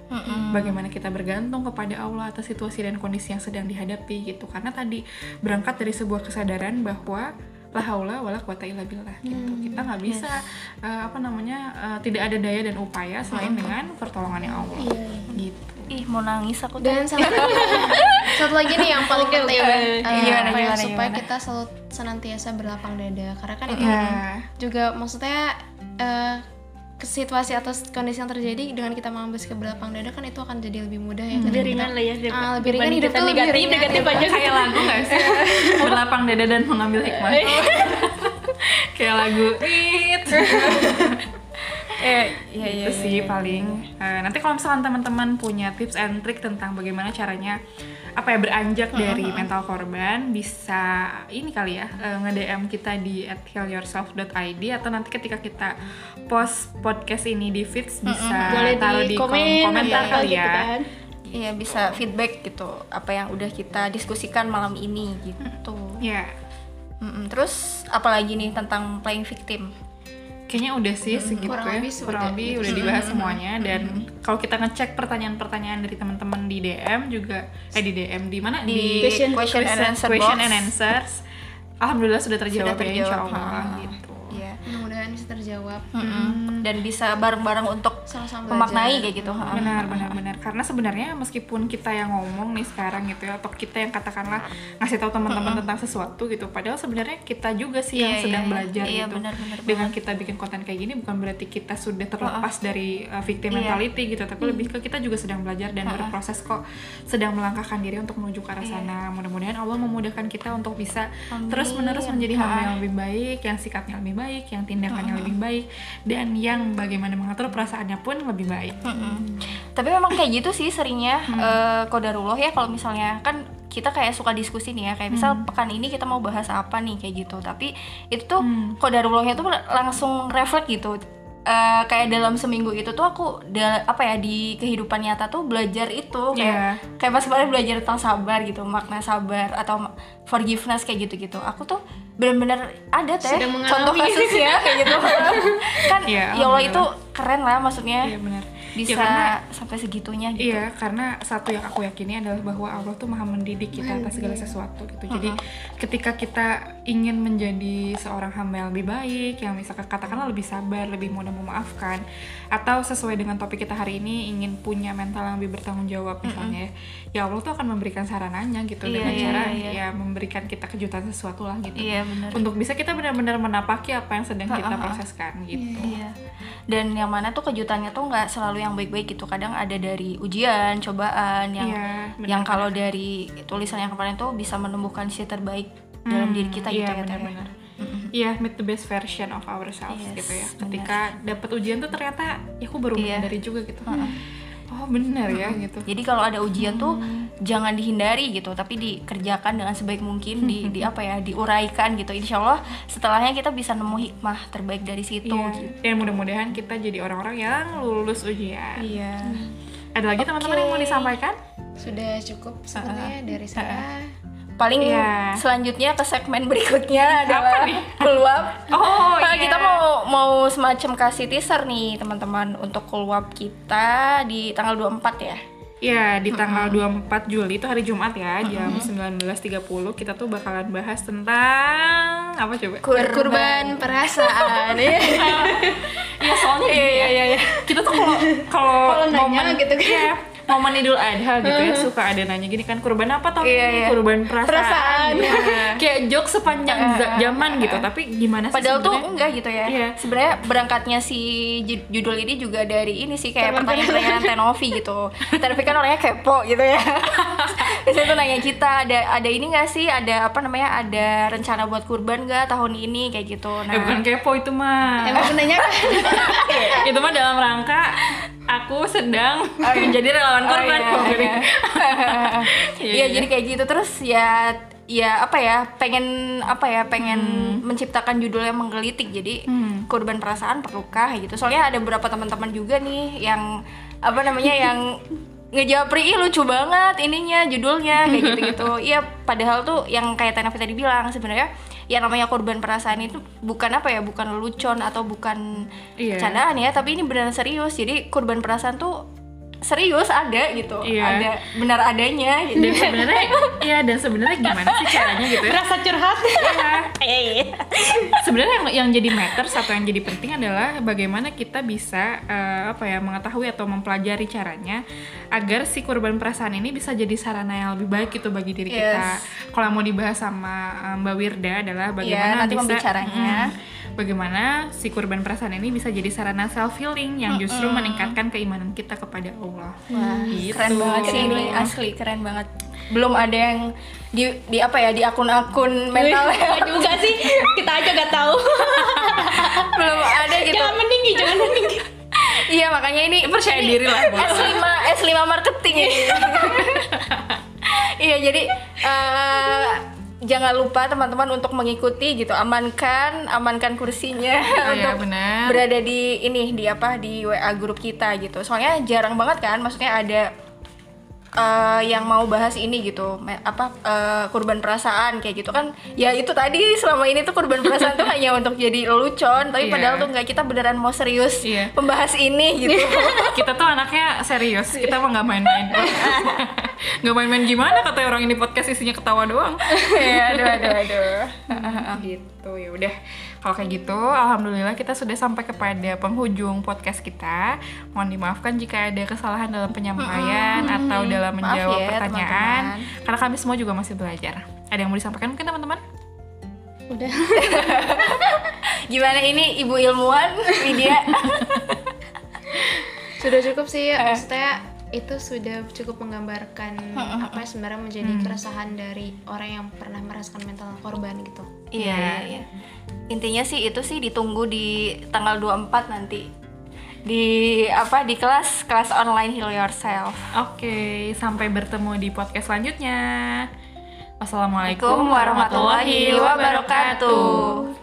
Speaker 1: bagaimana kita bergantung kepada Allah atas situasi dan kondisi yang sedang dihadapi gitu. Karena tadi berangkat dari sebuah kesadaran bahwa la haula wala quwata illa billah gitu. Kita nggak bisa eh, apa namanya eh, tidak ada daya dan upaya selain dengan pertolongannya Allah. gitu.
Speaker 2: Ih mau nangis aku
Speaker 4: dan satu, satu lagi nih yang paling penting eh,
Speaker 2: Gimana,
Speaker 4: apa ya,
Speaker 2: gimana,
Speaker 4: supaya
Speaker 2: gimana?
Speaker 4: kita selalu senantiasa berlapang dada. Karena kan itu
Speaker 1: Iya.
Speaker 4: juga maksudnya eh, ke situasi atau kondisi yang terjadi dengan kita mengambil sikap berlapang dada kan itu akan jadi lebih mudah ya.
Speaker 3: Lebih ringan lah ya
Speaker 4: Ah, lebih ringan hidup
Speaker 3: kita
Speaker 4: tuh lebih
Speaker 3: negatif
Speaker 4: ringan.
Speaker 3: negatif aja.
Speaker 1: Kayak lagu gak sih? Berlapang dada dan mengambil hikmah. Kayak lagu. It eh ya itu sih paling. Eh, nanti kalau misalkan teman-teman punya tips and trick tentang bagaimana caranya apa ya beranjak dari mental korban bisa ini kali ya eh, nge-DM kita di at healyourself.id atau nanti ketika kita post podcast ini di feeds bisa
Speaker 3: boleh
Speaker 1: taruh
Speaker 3: di
Speaker 1: di
Speaker 3: komen
Speaker 1: komentar
Speaker 3: atau
Speaker 1: kali
Speaker 3: gitu
Speaker 1: ya
Speaker 3: kan
Speaker 2: Iya bisa feedback gitu apa yang udah kita diskusikan malam ini gitu.
Speaker 1: ya
Speaker 2: Mm-mm. Terus apalagi nih tentang playing victim?
Speaker 1: Kayaknya udah sih segitu
Speaker 4: kurang
Speaker 1: ya.
Speaker 4: lebih
Speaker 1: kurang lebih
Speaker 4: gitu.
Speaker 1: udah dibahas semuanya dan kalau kita ngecek pertanyaan-pertanyaan dari teman-teman di DM juga eh di DM di mana
Speaker 2: Di
Speaker 3: Question-
Speaker 2: question, and answer
Speaker 1: question
Speaker 2: box.
Speaker 1: and answers alhamdulillah sudah terjawab,
Speaker 2: Sudah
Speaker 1: ya insya
Speaker 2: terjawab,
Speaker 1: Allah
Speaker 2: ha.
Speaker 1: gitu
Speaker 4: Terjawab.
Speaker 2: Mm-mm. Dan bisa bareng-bareng untuk
Speaker 4: sama-sama
Speaker 2: memaknai
Speaker 4: belajar.
Speaker 2: kayak gitu.
Speaker 1: benar benar benar. Karena sebenarnya meskipun kita yang ngomong nih sekarang gitu ya atau kita yang katakanlah ngasih tahu teman-teman tentang sesuatu gitu padahal sebenarnya kita juga sih yang
Speaker 2: Iya,
Speaker 1: sedang
Speaker 2: iya.
Speaker 1: belajar
Speaker 2: Iya,
Speaker 1: gitu.
Speaker 2: benar, benar
Speaker 1: dengan kita bikin konten kayak gini bukan berarti kita sudah terlepas dari uh, victim
Speaker 2: Iya.
Speaker 1: mentality gitu tapi lebih ke kita juga sedang belajar dan berproses kok sedang melangkahkan diri untuk menuju ke arah sana. Mudah-mudahan Allah memudahkan kita untuk bisa terus menerus menjadi hamba yang lebih baik yang sikapnya lebih baik yang tindakannya lebih baik dan yang bagaimana mengatur perasaannya pun lebih baik.
Speaker 2: Mm-mm. Tapi memang kayak gitu sih seringnya eh, kodarullah ya kalau misalnya kan kita kayak suka diskusi nih ya kayak misal pekan ini kita mau bahas apa nih kayak gitu. Tapi itu tuh kodarullahnya tuh langsung refleks gitu Eh, kayak dalam seminggu itu tuh aku da- apa ya di kehidupan nyata tuh belajar itu. Kayak
Speaker 1: Iya.
Speaker 2: kayak pas kemarin belajar tentang sabar gitu makna sabar atau forgiveness kayak gitu gitu aku tuh benar-benar ada teh contoh kasusnya kayak gitu. Kan
Speaker 1: Iya,
Speaker 2: ya Allah itu keren lah maksudnya.
Speaker 1: Iya benar.
Speaker 2: Bisa
Speaker 1: Ya, karena-
Speaker 2: sampai segitunya gitu.
Speaker 1: Iya, karena satu yang aku yakini adalah bahwa Allah tuh maha mendidik kita atas segala sesuatu gitu. Jadi ketika kita ingin menjadi seorang hamba yang lebih baik, yang misalkan katakanlah lebih sabar, lebih mudah memaafkan, atau sesuai dengan topik kita hari ini ingin punya mental yang lebih bertanggung jawab misalnya, ya, ya Allah tuh akan memberikan sarananya gitu
Speaker 2: Iya,
Speaker 1: dengan
Speaker 2: iya,
Speaker 1: cara
Speaker 2: iya.
Speaker 1: ya memberikan kita kejutan sesuatu lah gitu.
Speaker 2: Iya, benar.
Speaker 1: Untuk bisa kita benar-benar menapaki apa yang sedang kita proseskan gitu.
Speaker 2: Iya. Dan yang mana tuh kejutannya tuh nggak selalu yang baik-baik gitu. Kadang ada dari ujian, cobaan yang
Speaker 1: Iya, benar.
Speaker 2: yang kalau dari tulisan yang kemarin tuh bisa menumbuhkan sisi terbaik dalam diri kita gitu
Speaker 1: iya,
Speaker 2: ya. Teh.
Speaker 1: Iya, meet the best version of ourselves
Speaker 2: Yes,
Speaker 1: gitu ya. Ketika dapat ujian tuh ternyata ya aku baru
Speaker 2: Iya.
Speaker 1: menyadari juga gitu. Oh, benar ya gitu.
Speaker 2: Jadi kalau ada ujian tuh
Speaker 1: Hmm.
Speaker 2: jangan dihindari gitu, tapi dikerjakan dengan sebaik mungkin, di, di apa ya, diuraikan gitu. Insya Allah setelahnya kita bisa nemu hikmah terbaik dari situ.
Speaker 1: Iya.
Speaker 2: gitu.
Speaker 1: Dan mudah-mudahan kita jadi orang-orang yang lulus ujian.
Speaker 2: Iya.
Speaker 1: Ada lagi teman-teman yang mau disampaikan?
Speaker 4: sudah cukup sebenarnya dari saya
Speaker 2: Paling
Speaker 1: Iya.
Speaker 2: selanjutnya ke segmen berikutnya adalah
Speaker 1: nih?
Speaker 2: keluap.
Speaker 1: Oh,
Speaker 2: Nah,
Speaker 1: iya.
Speaker 2: kita mau mau semacam kasih teaser nih teman-teman untuk keluap kita di tanggal 24 ya.
Speaker 1: Ya, di tanggal 24 Juli itu hari Jumat ya, jam 19.30 kita tuh bakalan bahas tentang apa coba?
Speaker 4: kurban perasaan ya
Speaker 1: Iya soalnya iya iya iya, iya. kita tuh kalau kalau
Speaker 3: nanya
Speaker 1: momen
Speaker 3: gitu kan.
Speaker 1: iya, momen Idul Adha gitu ya suka ada nanya gini kan kurban apa tahun
Speaker 2: Iya,
Speaker 1: ini
Speaker 2: iya.
Speaker 1: kurban perasaan,
Speaker 3: Perasaan.
Speaker 1: gitu. kayak joke sepanjang za- zaman gitu tapi gimana sih
Speaker 2: Padahal tuh
Speaker 1: sebenarnya?
Speaker 2: enggak gitu ya.
Speaker 1: Iya.
Speaker 2: Sebenarnya berangkatnya si ju- judul ini juga dari ini sih kayak pertanyaan-pertanyaan Tenovi gitu. Tenovi kan orangnya kepo gitu ya. Biasanya tuh nanya kita ada ada ini enggak sih? Ada apa namanya? Ada rencana buat kurban enggak tahun ini kayak gitu. Nah,
Speaker 1: eh bukan kepo itu mah
Speaker 3: emang menanyakan
Speaker 1: itu mah dalam rangka aku sedang menjadi relawan
Speaker 2: Oh, iya,
Speaker 1: kok, gitu.
Speaker 2: iya.
Speaker 1: Iya,
Speaker 2: Iya,
Speaker 1: iya.
Speaker 2: jadi kayak gitu terus ya ya apa ya pengen apa ya pengen menciptakan judul yang menggelitik jadi
Speaker 1: Hmm.
Speaker 2: korban perasaan perlukah gitu soalnya ada beberapa teman-teman juga nih yang apa namanya yang ngejapri "Ih, lucu banget ininya judulnya kayak gitu-gitu iya padahal tuh yang kayak Tenavi tadi bilang sebenarnya yang namanya korban perasaan itu bukan apa ya bukan lelucon atau bukan
Speaker 1: Iya.
Speaker 2: candaan ya tapi ini beneran serius jadi korban perasaan tuh serius ada gitu
Speaker 1: Iya.
Speaker 2: ada benar adanya gitu
Speaker 1: dan sebenarnya ya dan sebenarnya gimana sih caranya gitu ya
Speaker 3: Rasa curhat.
Speaker 1: Iya. sebenarnya yang yang jadi matters atau yang jadi penting adalah bagaimana kita bisa eh, apa ya mengetahui atau mempelajari caranya agar si korban perasaan ini bisa jadi sarana yang lebih baik gitu bagi diri kita.
Speaker 2: Yes.
Speaker 1: Kalau yang mau dibahas sama eh, Mbak Wirda adalah bagaimana
Speaker 2: Iya, nanti
Speaker 1: bisa
Speaker 2: pembicaranya.
Speaker 1: Bagaimana si korban perasaan ini bisa jadi sarana self healing yang justru meningkatkan keimanan kita kepada Allah.
Speaker 2: Wah,
Speaker 1: Gitu.
Speaker 2: keren banget sih ini asli keren banget belum ada yang di, di apa ya di akun-akun mental
Speaker 3: Nggak juga sih. Kita aja gak tahu.
Speaker 2: belum ada gitu
Speaker 3: jangan meninggi, jangan meninggi.
Speaker 2: iya makanya ini
Speaker 1: Percaya diri lah, Bos.
Speaker 2: S5 S5 marketing ini iya jadi eh, jangan lupa teman-teman untuk mengikuti gitu. Amankan amankan kursinya
Speaker 1: Oh,
Speaker 2: untuk
Speaker 1: benar.
Speaker 2: berada di ini di apa di WA grup kita gitu. Soalnya jarang banget kan? Maksudnya ada eh, yang mau bahas ini gitu. Apa eh, kurban perasaan kayak gitu. Kan ya itu tadi selama ini tuh kurban perasaan tuh hanya untuk jadi lelucon tapi
Speaker 1: Iya.
Speaker 2: padahal tuh nggak kita beneran mau serius
Speaker 1: Iya.
Speaker 2: membahas ini gitu.
Speaker 1: Kita tuh anaknya serius kita mah nggak main-main. Nggak main-main gimana kata orang ini podcast isinya ketawa doang.
Speaker 2: Ya aduh aduh aduh.
Speaker 1: Gitu ya udah kalau kayak gitu alhamdulillah kita sudah sampai kepada penghujung podcast kita. Mohon dimaafkan jika ada kesalahan dalam penyampaian atau dalam menjawab
Speaker 2: ya,
Speaker 1: pertanyaan.
Speaker 2: teman-teman.
Speaker 1: karena kami semua juga masih belajar. Ada yang mau disampaikan mungkin teman-teman?
Speaker 3: Udah.
Speaker 2: gimana ini ibu ilmuwan Widya?
Speaker 4: Sudah cukup sih, maksudnya itu sudah cukup menggambarkan apa sebenarnya menjadi keresahan dari orang yang pernah merasakan mental korban gitu.
Speaker 2: Iya, iya, iya. Intinya sih itu sih ditunggu di tanggal 24 nanti. Di apa di kelas kelas online Heal Yourself.
Speaker 1: oke sampai bertemu di podcast selanjutnya wassalamualaikum
Speaker 2: Assalamualaikum warahmatullahi wabarakatuh.